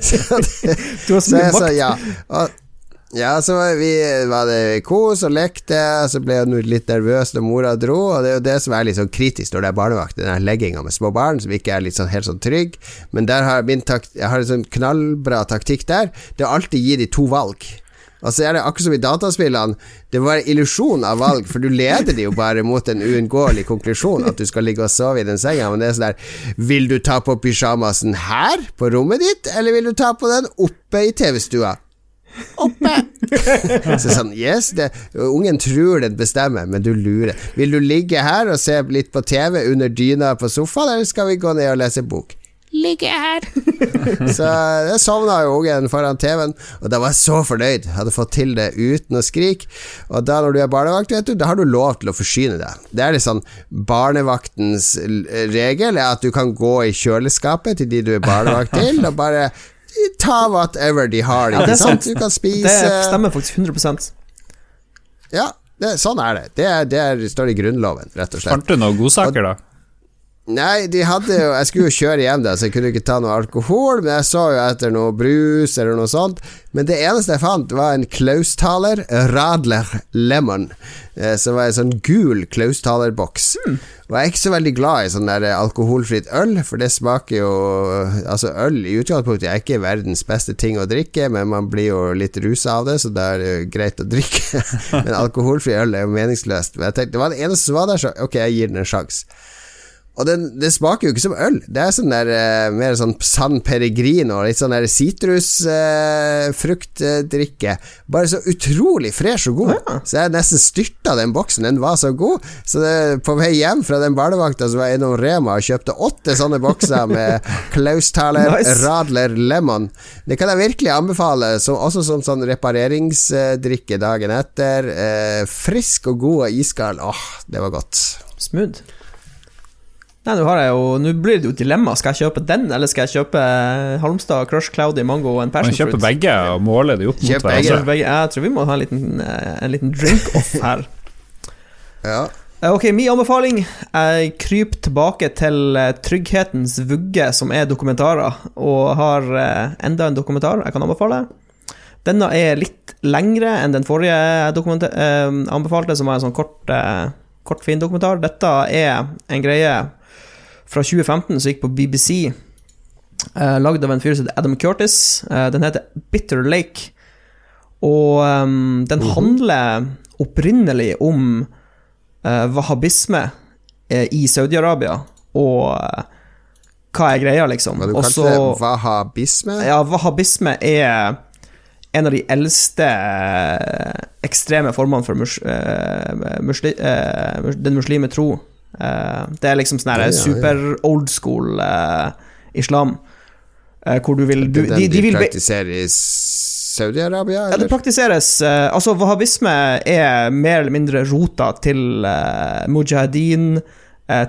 så, det,
Du har så mye makt.
ja. Og, ja, så vi, var det kos og lekte, og så ble jeg litt nervøs når mora dro, og det er jo det som er litt sånn kritisk når det er barnevakt, den legginga med små barn, som ikke er litt sånn helt sånn trygg. Men der har min takt, jeg har en sånn knallbra taktikk der, det er alltid gi de to valg. Og så er det akkurat som i dataspillene, det var en illusjon av valg, for du leder de jo bare mot en uunngåelig konklusjon, at du skal ligge og sove i den senga, men det er sånn der Vil du ta på pysjamasen her, på rommet ditt, eller vil du ta på den oppe i TV-stua? Oppe! så sånn, yes, det, ungen tror den bestemmer, men du lurer. Vil du ligge her og se litt på TV under dyna på sofaen, eller skal vi gå ned og lese bok?
Ligge her.
Så jeg sovna jo ungen foran TV-en, og da var jeg så fornøyd. Hadde fått til det uten å skrike. Og da når du er barnevakt, vet du, da har du lov til å forsyne deg. Det er litt sånn barnevaktens regel, er at du kan gå i kjøleskapet til de du er barnevakt til, og bare ta whatever de har.
Ja, det
ikke
er sant.
Du kan
Det stemmer faktisk 100
Ja, det, sånn er det. Det, er, det er, står i Grunnloven, rett og slett.
Fant du noen godsaker, da?
Nei, de hadde jo Jeg skulle jo kjøre hjem der, så jeg kunne ikke ta noe alkohol, men jeg så jo etter noe brus eller noe sånt. Men det eneste jeg fant, var en Klaustaler Radler Lemon, eh, som var en sånn gul Klaustaler-boks. Og jeg er ikke så veldig glad i sånn der alkoholfritt øl, for det smaker jo Altså, øl i utgangspunktet er ikke verdens beste ting å drikke, men man blir jo litt rusa av det, så da er det jo greit å drikke. men alkoholfri øl er jo meningsløst. Men jeg tenkte, det var det eneste som var der, så ok, jeg gir den en sjanse. Og den, det smaker jo ikke som øl. Det er sånn der eh, mer sånn San Peregrino, litt sånn der sitrusfruktdrikke. Bare så utrolig fresh og god. Så jeg nesten styrta den boksen. Den var så god. Så det, på vei hjem fra den barnevakta så var jeg innom Rema og kjøpte åtte sånne bokser med Klaustaler
Nice.
Radler Lemon. Det kan jeg virkelig anbefale, som, også som sånn repareringsdrikke dagen etter. Eh, frisk og god og iskald. Åh, det var godt.
Smooth. Nei, nå har jeg jo Nå blir det jo dilemma. Skal jeg kjøpe den, eller skal jeg kjøpe Halmstad Crush Cloudy Mango og en
Man
passion
kjøper
Kjøpe
begge og måler de opp mot hverandre.
jeg tror vi må ha en liten, eh, en liten drink-off her.
Ja.
Eh, Ok, min anbefaling Jeg kryper tilbake til eh, Trygghetens vugge, som er dokumentarer, og har eh, enda en dokumentar jeg kan anbefale. Denne er litt lengre enn den forrige jeg eh, anbefalte, som var en sånn kort, eh, kort fin dokumentar. Dette er en greie fra 2015 som gikk på BBC, eh, lagd av en fyr som heter Adam Curtis. Eh, den heter Bitter Lake, og um, den handler opprinnelig om eh, wahhabisme eh, i Saudi-Arabia, og eh, hva er greia, liksom.
Men du
Og
kalte det? Wahhabisme?
ja, wahhabisme er en av de eldste eh, ekstreme formene for mus, eh, musli, den muslime tro. Eh, det er liksom sånn her
Ja, ja, ja.
super old school eh, islam, eh, hvor du vil du,
Den
de,
de,
de
praktiserer i Saudi-Arabia,
ja, det praktiseres Altså, wahhabisme er mer eller mindre rota til mujahedin,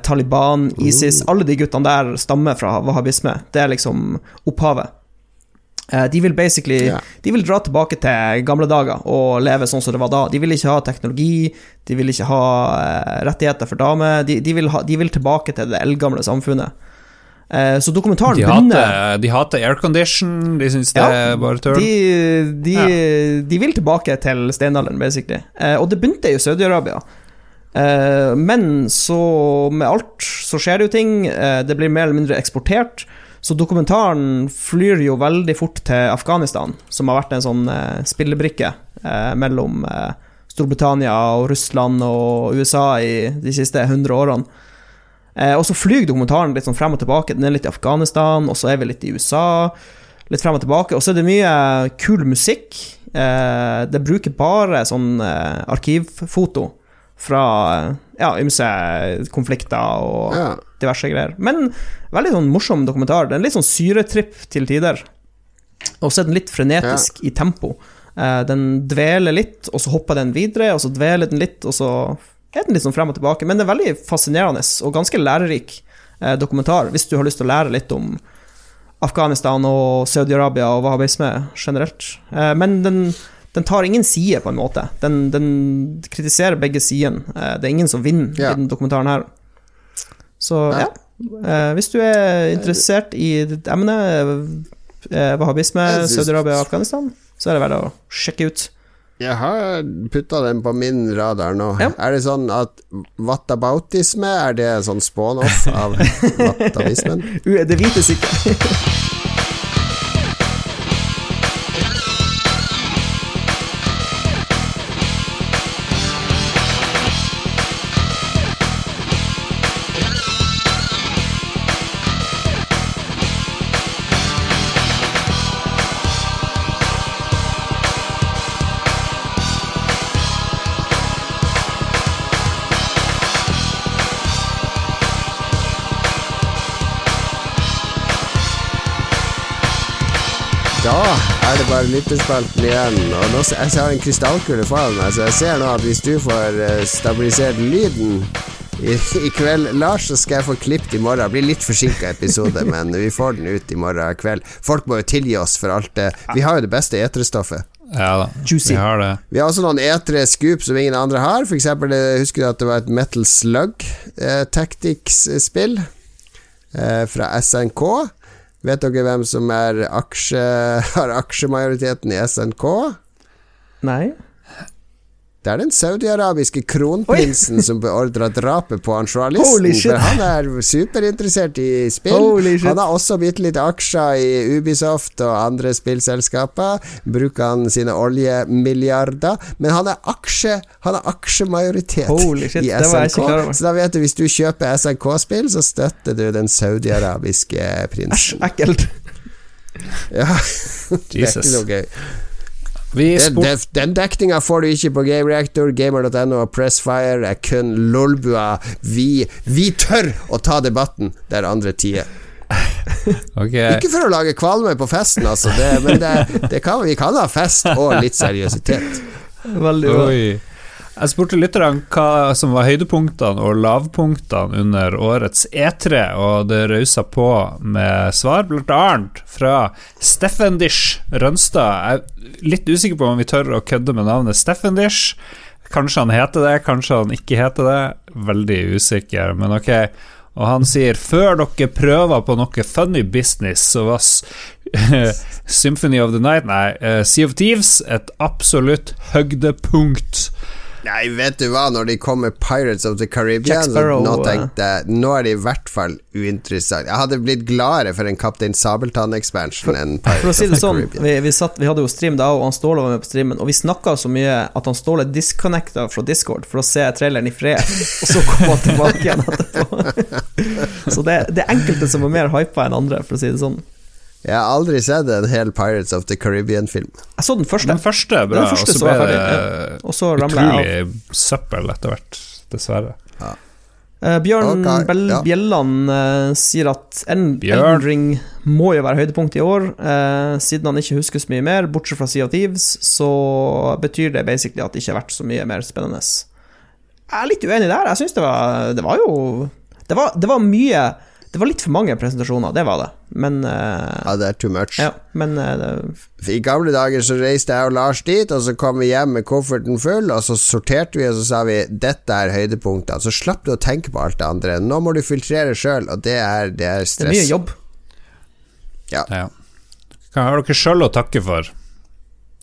Taliban, ISIS Alle de guttene der stammer fra wahhabisme. Det er liksom opphavet. Eh, de vil basically
Ja.
De vil dra tilbake til gamle dager og leve sånn som det var da. De vil ikke ha teknologi, de vil ikke ha eh, rettigheter for damer. De, de, vil ha, de vil tilbake til det eldgamle samfunnet. Eh, så dokumentaren
De
begynner
de hater aircondition, de syns det
Ja,
er bare tull.
De, de, de vil tilbake til steinalderen, basically. Eh, og det begynte i Saudi-Arabia. Eh, men så, med alt, så skjer det jo ting. Det blir mer eller mindre eksportert. Så dokumentaren flyr jo veldig fort til Afghanistan, som har vært en sånn eh, spillebrikke eh, mellom eh, Storbritannia og Russland og USA i de siste 100 årene. Eh, og så flyr dokumentaren litt sånn frem og tilbake. Den er litt i Afghanistan, og så er vi litt i USA. Litt frem og tilbake. Og så er det mye kul musikk. Eh, det bruker bare sånn eh, arkivfoto fra eh, ja, ymse konflikter og
Ja.
diverse greier. Men veldig sånn morsom dokumentar. Det er en litt sånn syretripp til tider. Og så er den litt frenetisk i tempo. Eh, den dveler litt, og så hopper den videre, og så dveler den litt, og så er den litt sånn frem og tilbake. Men det er veldig fascinerende og ganske lærerik eh, dokumentar, hvis du har lyst til å lære litt om Afghanistan og Saudi-Arabia og wahhabisme generelt. Men den, den tar ingen side, på en måte. Den, den kritiserer begge sidene. Eh, det er ingen som vinner
yeah.
i den dokumentaren her. Så
Ja.
ja. Eh, hvis du er interessert i ditt emne, eh, wahhabisme,
Jeg
Saudi-Arabia og Afghanistan, så er det verdt å sjekke ut.
Jeg har putta den på min radar nå.
Ja.
Er det sånn at whataboutisme, er det sånn spawn-off av whatabismen?
Det vites sikte.
er lyttespalten igjen. Og nå, jeg har en krystallkule foran meg, så jeg ser nå at hvis du får eh, stabilisert lyden i, i kveld, Lars, så skal jeg få klippet i morgen. Det blir litt forsinka episode, men vi får den ut i morgen kveld. Folk må jo tilgi oss for alt det Vi har jo det beste eterstoffet.
Ja da,
Juicy.
vi har det.
Vi har også noen etre scoop som ingen andre har. For eksempel, eh, husker du at det var et Metal Slug eh, Tactics-spill eh, fra SNK? Vet dere hvem som aksje, har aksjemajoriteten i SNK?
Nei?
Det er den saudiarabiske kronprinsen som beordra drapet på han journalisten.
Holy.
For han er superinteressert i spill. Han har også bitte litt aksjer i Ubisoft og andre spillselskaper. Bruker han sine oljemilliarder. Men han er aksje Han er aksjemajoritet i SNK. Så da vet du, hvis du kjøper SNK-spill, så støtter du den saudiarabiske
Æsj,
prinsen.
ekkelt.
Ja, det er ikke noe gøy.
Vi
Den, den, den dekninga får du ikke på Game Reactor, gamer.no og Pressfire. Er kun lolbua. Vi, vi tør å ta debatten der andre tier.
Okay.
Ikke for å lage kvalme på festen, altså, det, men det, det kan, vi kan ha fest og litt seriøsitet.
Veldig bra.
Oi. Jeg spurte lytterne hva som var høydepunktene og lavpunktene under årets E3, og det rausa på med svar, blant annet fra Steffen Dish Rønstad. Jeg er litt usikker på om vi tør å kødde med navnet Steffen Dish. Kanskje han heter det, kanskje han ikke heter det. Veldig usikker, men ok. Og han sier før dere prøver på noe funny business, så var Symphony of the Night, nei, eh, Sea of Thieves et absolutt høydepunkt.
Nei, vet du hva, når de kom med Pirates of the Caribbean,
Sparrow,
nå
eh.
tenkte jeg Nå er det i hvert fall uinteressant. Jeg hadde blitt gladere for en Kaptein Sabeltann-expansion enn Pirates
For å si
of
det sånn, vi, vi, satt, vi hadde jo stream da, og han Ståle var med på streamen, og vi snakka så mye at han Ståle disconnecta fra Discord for å se traileren i fred, og så kom han tilbake igjen etterpå. så det, det er enkelte som er mer hypa enn andre, for å si det sånn.
Jeg har aldri sett en hel Pirates of the Caribbean-film.
Jeg så den første,
Den første er bra,
Den første
så ble det
ja. og jeg av.
utrolig søppel etter hvert, dessverre.
Eh, Bjørn
okay,
Bell
ja.
Bjelland uh, sier at Elden
Bjørn.
Ring må jo være høydepunkt i år. Uh, siden han ikke husker så mye mer, bortsett fra Sea of Thieves, så betyr det basically at det ikke har vært så mye mer spennende. Jeg er litt uenig der. Jeg syns det var Det var jo det var, det var mye Det var litt for mange presentasjoner, det var det. Men uh,
Ja, det er too much.
Ja, men uh, det,
I gamle dager så reiste jeg og Lars dit, og så kom vi hjem med kofferten full, og så sorterte vi, og så sa vi 'dette er høydepunktene'. Så slapp du å tenke på alt det andre. Nå må du filtrere sjøl, og det er, det er
det er mye jobb.
Ja. Kan har dere sjøl å takke for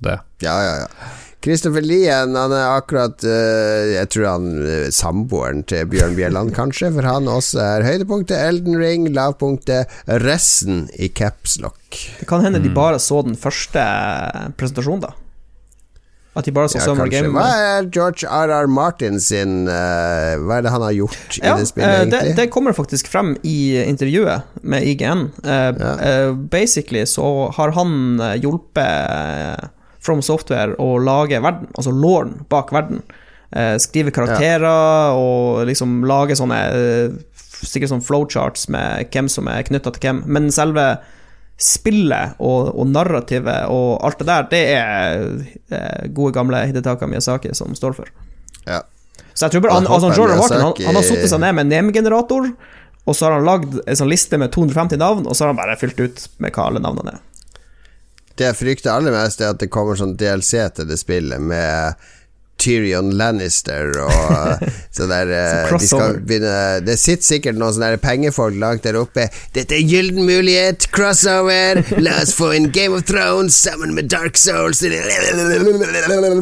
det?
Ja, ja, ja. Christopher Lien, han er akkurat eh, Jeg tror han uh, samboeren til Bjørn Bjelland, kanskje, for han også er høydepunktet Elden Ring, lavpunktet resten i capslock.
Det kan hende de bare så den første presentasjonen, da. At de bare så
Ja,
Summer
kanskje.
Game
Hva er George R.R. Martin sin uh, Hva er det han har gjort i
Ja,
det spillet,
eh, det,
egentlig?
det kommer faktisk frem i intervjuet med IGN. Uh, ja. uh, basically så har han eh, hjulpet eh, From Software og lage verden, altså lauren bak verden. Eh, skrive karakterer og liksom lage sånne eh, Sikkert sånn flowcharts med hvem som er knytta til hvem. Men selve spillet og, og narrativet og alt det der, det er eh, gode, gamle Hidetaka Miyazaki som står for.
Ja.
Så jeg tror bare han, altså, Jordan Martin han, han har satt seg ned med en name-generator, og så har han lagd en sånn liste med 250 navn, og så har han bare fylt ut med hva alle navnene er.
Det jeg frykter aller mest, er at det kommer sånn DLC til det spillet med Tyrion Lannister og så der eh,
Sånn
de skal begynne Det sitter sikkert noen sånne pengefolk langt der oppe. 'Dette er gyllen mulighet! Crossover! La oss få en Game of Thrones sammen med Dark Souls!'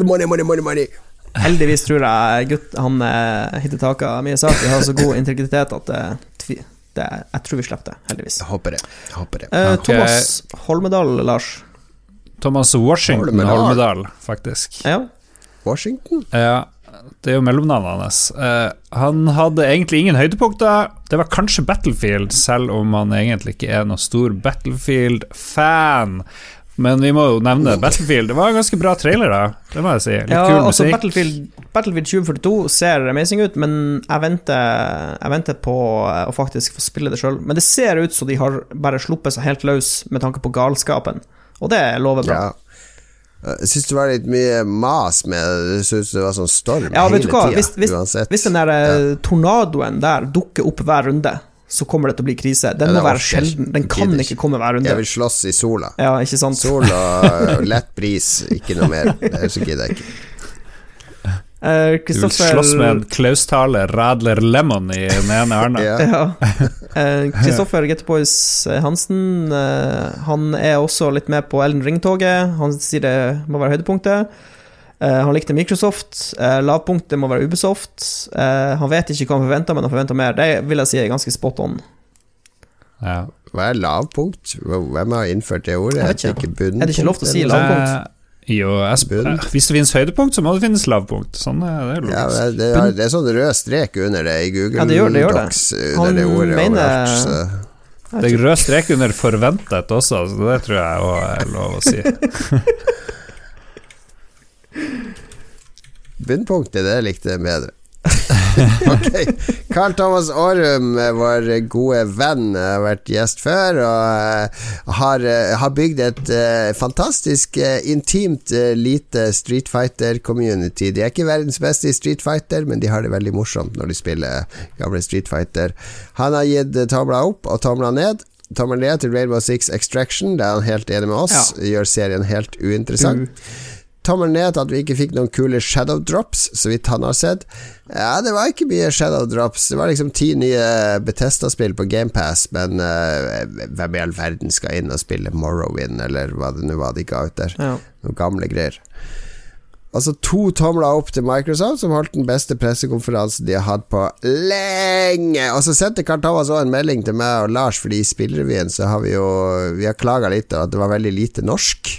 Money, money, money, money.
Heldigvis tror jeg gutt, han mye sak Miyazaki har så god integritet at det, tvi- det, jeg tror vi slipper det, heldigvis.
Jeg håper det. Jeg håper det.
Eh, Thomas Holmedal, Lars.
Thomas Washington
Holmedal.
Faktisk.
Ja.
Washington?
Ja, det er jo mellomnavnet hans. Eh, han hadde egentlig ingen høydepunkter. Det var kanskje Battlefield, selv om han egentlig ikke er noen stor Battlefield-fan. Men vi må jo nevne Battlefield. Det var en ganske bra trailer, da. Det må jeg si. Litt
ja,
kul
altså
musikk.
Battlefield, Battlefield 2042 ser amazing ut, men jeg venter, jeg venter på eh, å faktisk få spille det sjøl. Men det ser ut som de har bare sluppet seg helt løs med tanke på galskapen, og det lover bra.
Ja. Jeg syns det var litt mye mas med det. Det så ut som det var sånn storm
Ja,
hele tida,
hvis, hvis, hvis den der ja. tornadoen der dukker opp hver runde, så kommer det til å bli krise. Den
Ja,
må være sjelden. Den kan
Gidder
ikke komme hver runde.
Jeg vil slåss i sola.
Ja?
Sol og lett bris, ikke noe mer. Det gidder jeg ikke.
Eh,
Du vil slåss med en Klaus-Tale Radler Lemon i den ene armen.
Ja.
Ja. uh, Kristoffer Getboys Hansen uh, Han er også litt med på Elden Ring-toget. Han sier det må være høydepunktet. Eh, han likte Microsoft. Eh, lavpunktet må være Ubisoft. Eh, han vet ikke hva han forventer, men han forventer mer. Det vil jeg si er ganske spot on.
Ja.
Hva er lavpunkt? Hvem har innført det ordet?
Jeg vet ikke. Er det ikke lov til å si lavpunkt?
Eh, jo, jeg eh, hvis det finnes høydepunkt, så må det finnes lavpunkt. Sånn er det
Ja,
det,
det, er, det er sånn rød strek under det i Google
Ja, det gjør- det gjør det.
Docs.
Han
det ordet
mener-
overalt. Så.
Det er rød strek under forventet også, så det tror jeg òg er lov å si.
Bunnpunktet, det likte jeg bedre. ok. Carl Thomas Aarum, vår gode venn, har vært gjest før og eh, har, eh, har bygd et eh, fantastisk intimt lite Street Fighter-community. De er ikke verdens beste i Street Fighter, men de har det veldig morsomt når de spiller gamle Street Fighter. Han har gitt tomla opp og tomla ned. Tommel ned til Rainbow Six Extraction, der er han helt enig med oss. Gjør serien helt uinteressant. Tommel ned at vi ikke fikk noen kule shadow drops, så vidt han har sett. Ja, det var ikke mye shadow drops. Det var liksom ti nye Betesta-spill på GamePass, men uh, hvem i all verden skal inn og spille Morrowind, eller hva det nå var de ga ut der?
Ja.
Noen gamle greier. Altså to tomler opp til Microsoft, som holdt den beste pressekonferansen de har hatt på lenge. Og så sendte Karl Thomas også en melding til meg og Lars, fordi i Spillrevyen så har vi jo Vi har klaga litt over at det var veldig lite norsk.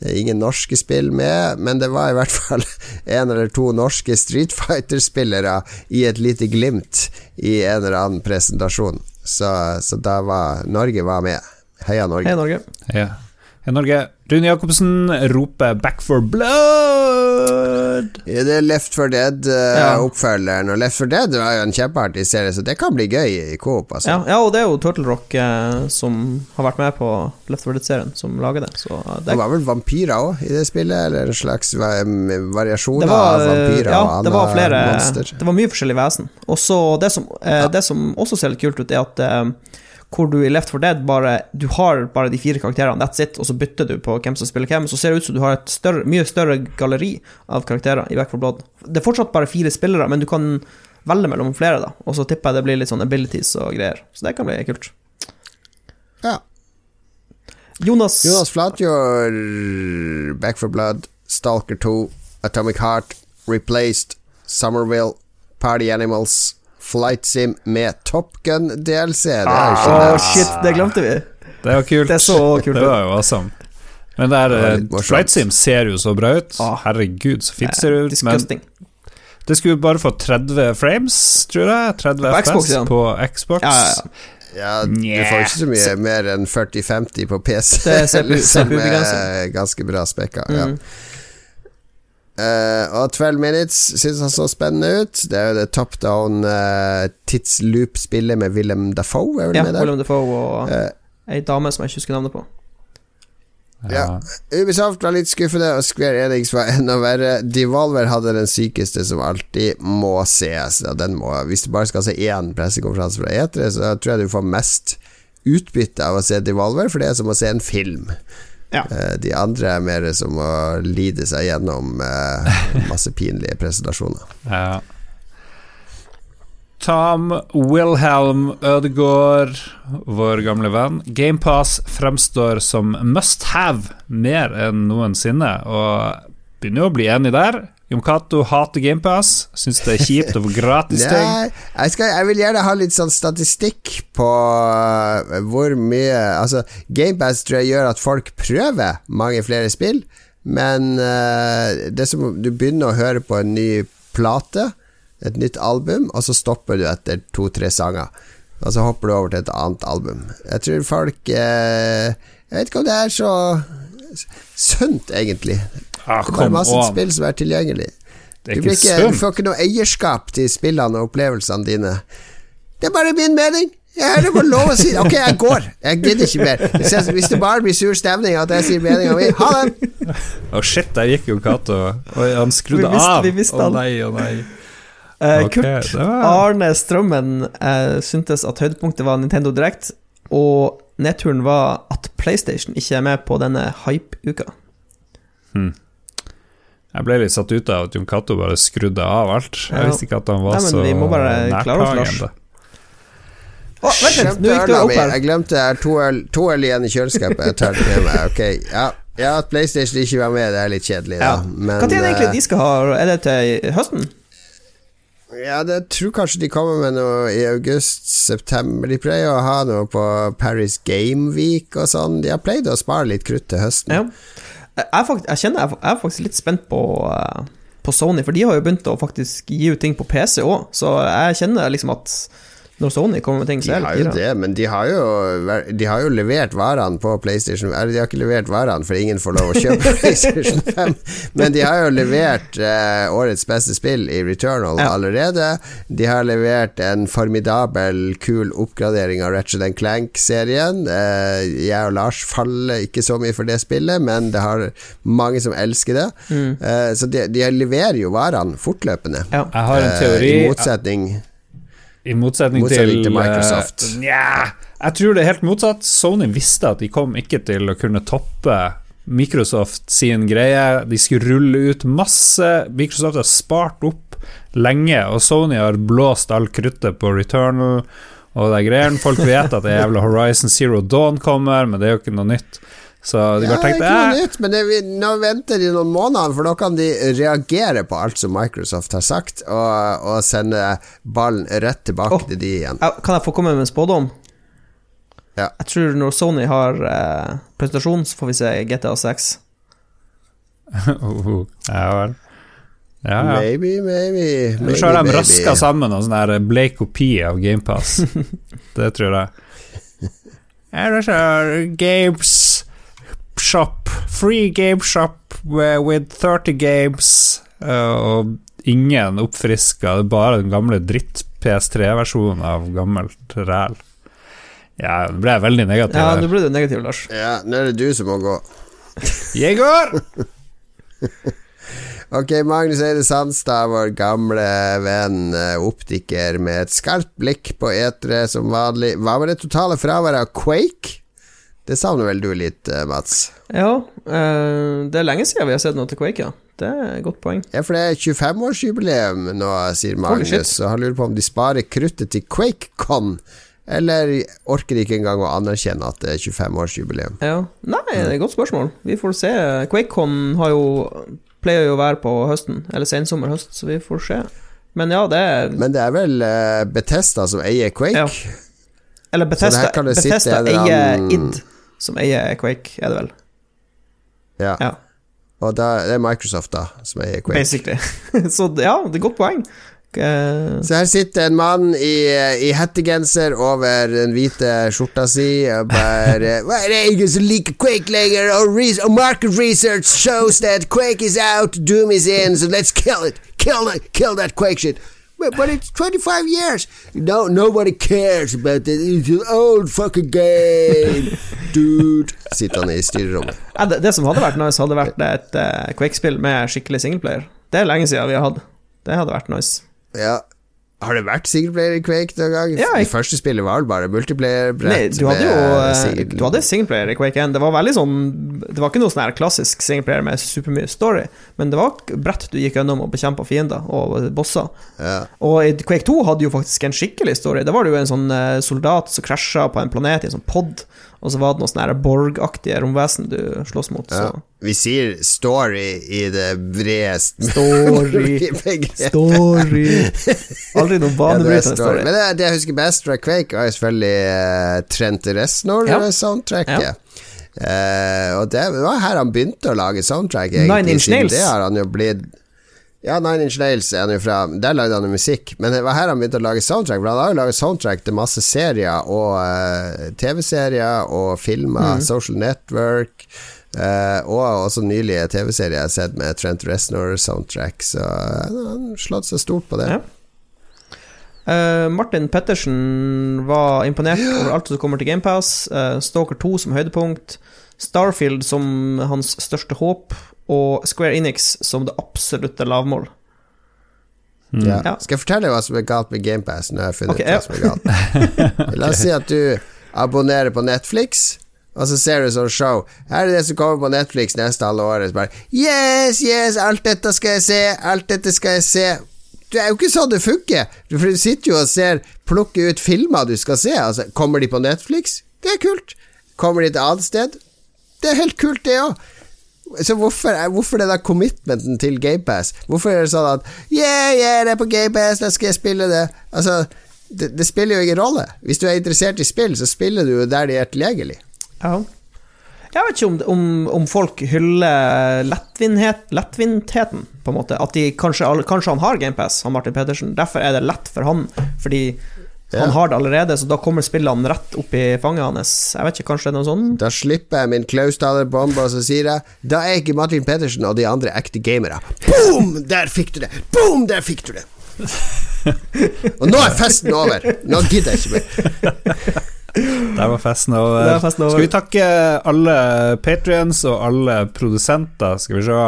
Det er Ingen norske spill med, men det var i hvert fall en eller to norske Street Fighter-spillere i et lite glimt i en eller annen presentasjon. Så, så da var Norge var med. Heia Norge.
Heia Norge.
Heia. Heia Norge. Rune Jacobsen roper 'back for blood'.
Ja, det er Left for Dead-oppfølgeren, og Left for Dead var jo en kjempeartig serie, så det kan bli gøy i Coop. Altså.
Ja, ja, og det er jo Turtle Rock eh, som har vært med på Left 4 Dead-serien, som lager det. Så eh,
Det
det,
var vel vampyrer òg i det spillet, eller en slags va- variasjon
var,
av vampyrer
ja,
og
det var
andre
flere
monster.
Det var mye forskjellig vesen. Og så det, som, eh, det som også ser litt kult ut, er at eh, hvor du i Left 4 Dead bare Du har bare de fire karakterene, that's it, og så bytter du på hvem som spiller hvem. Så ser det ut som du har et større, mye større galleri av karakterer i Back for Blood. Det er fortsatt bare fire spillere, men du kan velge mellom flere, da. Og så tipper jeg det blir litt sånn abilities og greier. Så det kan bli kult.
Ja.
Jonas,
Jonas Flatjord, Back for Blood, Stalker 2, Atomic Heart, Replaced, Somerville, Party Animals, Flight Sim med Top Gun DLC. Det er jo ikke nevnt.
shit, det glemte vi.
Det var kult.
Det er så kult.
Det var jo awesome. Men der, eh. Flight Sim ser jo så bra ut.
Ah.
Herregud, så fint ser det ut. Men det skulle bare få 30 frames, tror jeg. 30
På Xbox, ja.
på Xbox.
Ja, ja, ja.
Ja, du får ikke så mye mer enn 40-50 på PC,
Det er
som er ganske bra spekka. Ja. Eh, og 12 Minutes syns han så spennende ut. Det er jo det top down uh, tidsloop-spillet med Willem Dafoe, er vel
ja
med der?
William Defoe og
uh,
ei dame som jeg ikke husker navnet på.
Ja. Ubisoft var litt skuffende, og Square Enix var enda verre. Devolver hadde den sykeste som alltid må ses. Ja, den må, hvis du bare skal se én pressekonferanse fra E3, så tror jeg du får mest utbytte av å se Devolver, for det er som å se en film.
Ja.
Eh, De andre er mer som å lide seg gjennom eh, masse pinlige presentasjoner.
Ja. Tom Wilhelm Ødegaard, vår gamle venn. GamePass fremstår som must have mer enn noensinne, og begynner å bli enig der. Jon Cato hater GamePass, syns det er kjipt å få gratis ting.
Nei, jeg, skal, jeg vil gjerne ha litt sånn statistikk på uh, hvor mye Altså, GamePass tror jeg gjør at folk prøver mange flere spill, men uh, det som du begynner å høre på en ny plate, et nytt album, og så stopper du etter to-tre sanger. Og så hopper du over til et annet album. Jeg tror folk uh, Jeg vet ikke om det er så sunt, egentlig.
Ah,
Det er bare masse
on.
spill som er tilgjengelig.
Det
Du,
er
blir
ikke
du får ikke noe eierskap til spillene og opplevelsene dine. Det er bare min mening. Jeg det må lov å si Ok, jeg går. Jeg gidder ikke mer. Hvis, jeg, hvis det bare blir sur stemning at jeg sier meninga mi, ha det!
Å shit, der gikk jo Cato. Oi, han skrudde
Vi visste-
av.
vi visste
Å nei, å nei.
Uh,
okay,
Kurt
var-
Arne Strømmen uh, syntes at høydepunktet var Nintendo Direct, og nedturen var at PlayStation ikke er med på denne hype-uka.
Jeg ble litt satt ut av at Jon Cato bare skrudde av alt. Jeg
Ja.
visste ikke at han var
Nei, men
så
vi må bare klare oss, Lars.
nærtagende.
Å, vent
Glemte. Jeg glemte jeg har to øl, to øl igjen i kjøleskapet. Jeg tar det med meg. Ok, ja, ja at PlayStation ikke var med, det er litt kjedelig, da.
Ja.
Men
Hva tid er det egentlig
eh,
de skal ha? Er det til høsten?
Ja, det tror kanskje de kommer med noe i august-september. De pleier å ha noe på Paris Game Week og sånn. De har pleid å spare litt krutt til høsten.
Ja. Jeg, er fakt, jeg kjenner jeg, jeg er faktisk litt spent på, eh, på Sony, for de har jo begynt å faktisk gi ut ting på PC òg, så jeg kjenner liksom at når Sony kommer med ting, selv. De
har jo det, men de har jo, de har jo levert varene på PlayStation Eller de har ikke levert varene, for ingen får lov å kjøpe PlayStation 5. Men de har jo levert eh, årets beste spill i Returnal
Ja.
allerede. De har levert en formidabel, kul oppgradering av Ratchet Clank-serien. Eh, jeg og Lars faller ikke så mye for det spillet, men det har mange som elsker det.
Mm.
Eh, så de, de leverer jo varene fortløpende.
Ja.
Jeg har en
Eh,
teori
I motsetning
I motsetning,
Motsetning
til,
til Microsoft.
eh, Nja, jeg tror det er helt motsatt. Sony visste at de kom ikke til å kunne toppe Microsoft sin greie. De skulle rulle ut masse. Microsoft har spart opp lenge, og Sony har blåst all kruttet på Returnal og de greiene. Folk vet at det jævla Horizon Zero Dawn kommer, men det er jo ikke noe nytt. Så de
Ja,
bare
det er
tenkte
ikke noe
eh,
nytt, men det, vi, nå venter de noen måneder, for nå kan de reagere på alt som Microsoft har sagt, og, og sende ballen rett tilbake
oh,
til de igjen.
Kan jeg få komme med en spådom?
Ja.
Jeg tror når Sony har eh, presentasjon, så får vi se GTA 6.
oh, Ja vel. Ja, ja.
Maybe, maybe, maybe,
så har de raska sammen en sånn her bleik kopi av GamePass. det tror jeg. Er Games Shop, free game shop with with 30 games, eh, og ingen oppfriska, bare den gamle dritt-PS3-versjonen av gammelt ræl. Ja, nå ble jeg veldig negativ
Ja, nå ble du negativ, Lars.
Ja, nå er det du som må gå.
Jeg går!
Ok, Magnus Eide Sandstad, vår gamle venn, eh, optiker med et skarpt blikk på etere som vanlig. Hva med det totale fraværet av Quake? Det savner vel du litt, eh, Mats?
Ja, eh, det er lenge siden vi har sett noe til Quake, ja. Det er et godt poeng.
Ja, for det er 25-årsjubileum nå, sier. Magnus, og han lurer på om de sparer kruttet til QuakeCon, eller orker de ikke engang å anerkjenne at det er 25-årsjubileum?
Ja. Nei, det er et godt spørsmål. Vi får se. QuakeCon har jo pleier jo å være på høsten, eller sensommer-høst, så vi får se. Men ja, det er
Men det er vel uh, Betesta som eier Quake?
Ja. Eller Bethesda, Bethesda eier id, som eier Quake, er det vel.
Ja.
Ja,
Og da, det er Microsoft, da, som eier Quake.
basically. så ja, det er godt poeng. Uh...
Så her sitter en mann i, i hettegenser over den hvite skjorta si og bare Hva er det ingen som liker Quake lenger? Og, og market research shows that Quake is out, Doom is in, so let's kill it. Kill, it. kill that Quake shit. But, but it's 25 years. No, nobody cares about it. It's an old fucking game, dude. Sitter han i styrerommet.
Ja, det, det som hadde vært nice, hadde vært et uh, Quake-spill med skikkelig singleplayer. Det er lenge siden vi har hatt. Det hadde vært nice.
Ja. Har det vært singleplayer i Quake noen gang?
Ja,
Det
jeg-
første spillet var det bare multiplayer-brett
Nei, du hadde jo eh,
single-
Du hadde singleplayer i Quake 1. Det var veldig sånn Det var ikke noe sånn klassisk singleplayer med supermye story, men det var brett du gikk gjennom og bekjempa fiender og bosser.
ja.
Og i Quake 2 hadde jo faktisk en skikkelig story. Da var det jo en sånn eh, soldat som krasja på en planet i en sånn pod, og så var det noen sånne Borg-aktige romvesen du slåss mot.
Ja. Vi sier story i det bredeste
Story. Story Aldri noen
Ja,
banebrytende
story.
story.
Men det, det jeg husker best fra Quake, var selvfølgelig uh, Trent
Ja.
Reznor-soundtracket. Eh, og det var her han begynte å lage soundtrack, egentlig.
Nine Inch
siden
Nails.
Det har han jo blitt Ja, Nine Inch Nails er han jo fra. Der lagde han jo musikk. Men det var her han begynte å lage soundtrack. For han har jo laget soundtrack til masse serier og uh, TV-serier og filmer.
Mm.
Social Network. Uh, og også nylige TV-serier jeg har sett med Trent Reznor-soundtrack. Så eh, han slått seg stort på det.
Ja. Martin Pettersen var imponert over alt som kommer til GamePass. Uh, Stalker 2 som høydepunkt. Starfield som hans største håp. Og Square Enix som det absolutte lavmål.
Ja.
Ja.
Skal jeg fortelle hva som er galt med GamePass? Nå har jeg funnet
okay,
ut hva
ja.
som er galt. La oss si at du abonnerer på Netflix, og så ser du sånn show. Her er det som kommer på Netflix neste halve året. Bare Yes, yes, alt dette skal jeg se, alt dette skal jeg se. Det er jo ikke sånn det funker. For du sitter jo og ser Plukker ut filmer du skal se. Altså, kommer de på Netflix? Det er kult. Kommer de et annet sted? Det er helt kult, det òg. Så hvorfor, hvorfor det der commitmenten til GamePass? Hvorfor er det sånn at Yeah, yeah, det er på GamePass, da skal jeg spille det. Altså, det, det spiller jo ingen rolle. Hvis du er interessert i spill, så spiller du jo der de er tilgjengelig.
Ja. Jeg vet ikke om, om, om folk hyller lettvinthet, lettvintheten, på en måte. At de kanskje, kanskje han har GamePass, han Martin Pedersen. Derfor er det lett for han, fordi
Ja.
han har det allerede, så da kommer spillene rett opp i fanget hans. Jeg vet ikke, kanskje det er noe sånn?
Da slipper jeg min klaustaler-bombe, og så sier jeg Da er ikke Martin Pedersen og de andre ekte gamere. Boom! Der fikk du det! Boom! Der fikk du det! og nå er festen over. Nå gidder jeg ikke mer.
Der var festen over.
Der var festen over.
Skal vi takke alle patrions og alle produsenter? Skal vi se.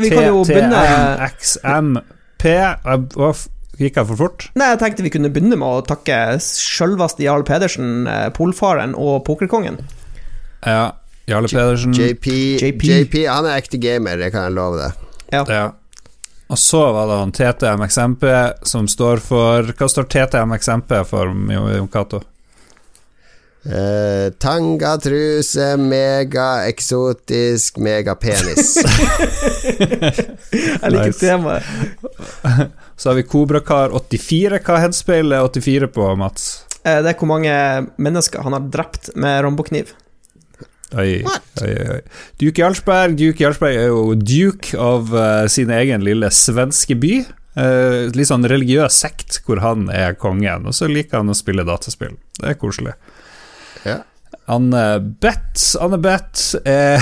Vi kan jo begynne
TMXMP Jeg- å, Gikk jeg for fort?
Nei, jeg tenkte vi kunne begynne med å takke sjølveste Jarl Pedersen, eh, polfaren og pokerkongen.
Ja. Jarle Pedersen.
JP,
JP.
JP Han er ekte gamer, det kan jeg love deg.
Ja.
Ja. Og så var det han TTMXMP som står for Hva står TTMXMP for, Jon Cato?
Eh, Tangatruse, megaeksotisk, megapenis.
Jeg liker
Nice.
temaet.
Så har vi Kobrakar84. Hva headspeiler 84 på, Mats?
Uh, Det er hvor mange mennesker han har drept med rombokniv.
Oi, oi, oi. Duke Jarlsberg Duke Jarlsberg er jo duke av uh, sin egen lille svenske by. Uh, litt sånn religiøs sekt hvor han er kongen, og så liker han å spille dataspill. Det er koselig.
Ja.
Anne-Bett Anne Beth er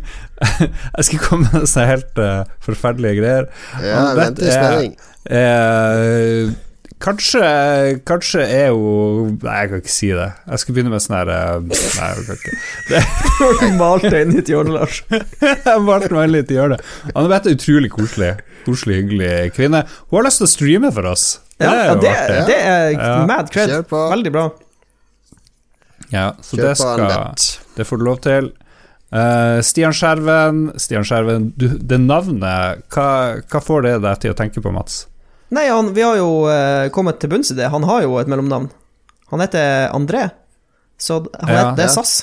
Jeg skal komme med sånne helt uh, forferdelige greier.
Ja,
Anne
Bett
er,
er-
Eh, kanskje Kanskje er hun Nei, jeg kan ikke si det. Jeg skal begynne med sånn her eh, Nei, jeg kan ikke.
Du malte inn i et hjørne, Lars.
Jeg valgte meg litt å gjøre det. Anne-Bett er utrolig koselig. Koselig, hyggelig kvinne. Hun har lyst til å streame for oss.
Ja, ja, det, det er
Ja.
mad cred. Veldig bra.
Ja, så
Kjøp
det skal. Det får du lov til. Uh, Stian Skjerven, Stian Skjerven du, Det navnet, hva, hva får det deg til å tenke på, Mats?
Nei, han, vi har jo uh, kommet til bunns i det. Han har jo et mellomnavn. Han heter André. Så han
Ja.
heter, det er. SAS.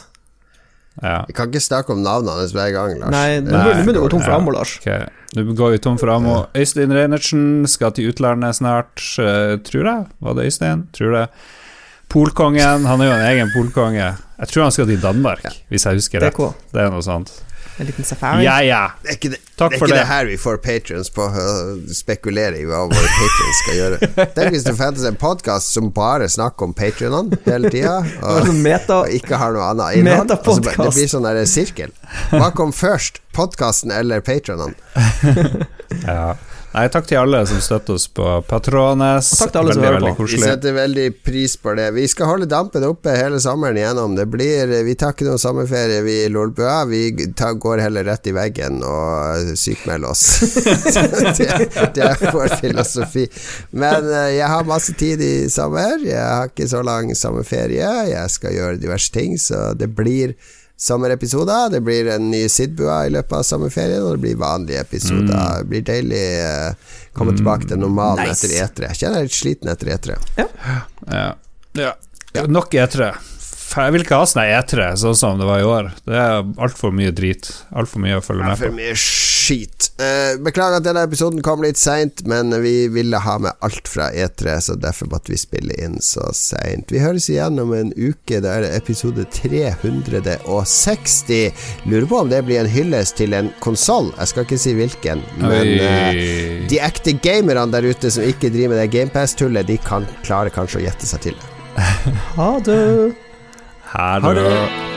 Ja.
Vi kan ikke snakke om navnet hans hver gang, Lars.
Nei, nå begynner du å gå tom for ammo, Lars.
Okay. Nå går vi tom for ammo. Øystein Reinertsen skal til utlandet snart, uh, tror jeg. Var det Øystein? Tror det. Polkongen, han er jo en egen polkonge. Jeg tror han skal til Danmark, hvis jeg husker rett.
DK.
Det er noe sånt.
En liten safari.
Ja, ja.
Det er ikke det,
Takk
det, er
for
ikke det
det.
her vi får patrions på å spekulere i hva våre patrions skal gjøre. Tenk hvis det fantes en podkast som bare snakker om patrionene hele tida, og, og ikke har noe annet innhold. Altså, det blir sånn der sirkel. Hva kom først, podkasten eller patronene?
ja. Nei, takk til alle som støtter oss på Patrones.
Og takk til alle som
veldig,
hører
veldig
på.
Vi setter veldig pris på det. Vi skal holde dampen oppe hele sommeren igjennom. Det blir, vi tar ikke noen sommerferie, vi i Lolbua. Vi tar, går heller rett i veggen og sykmelder oss. det, det er vår filosofi. Men eh, jeg har masse tid i sommer. Jeg har ikke så lang sommerferie. Jeg skal gjøre diverse ting, så det blir sommerepisoder. Det blir en ny Sidbua i løpet av sommerferien, og det blir vanlige episoder. Det blir deilig å komme tilbake til normalen
Nice.
etter E3. Jeg kjenner jeg er litt sliten etter E E3.
Ja. Ja. Nok E3. Jeg vil ikke ha sånn etere, E3 sånn som det var i år. Det er altfor mye drit. Altfor mye å følge med
på.
på.
mye skit. Eh, beklager at denne episoden kom litt seint, men vi ville ha med alt fra E3, så derfor måtte vi spille inn så seint. Vi høres igjen om en uke. Det er episode 360. Lurer på om det blir en hyllest til en konsoll. Jeg skal ikke si hvilken, men
uh,
de ekte gamerne der ute som ikke driver med det GamePass-tullet, de kan klare kanskje å gjette seg til det.
Ha det. Ha det.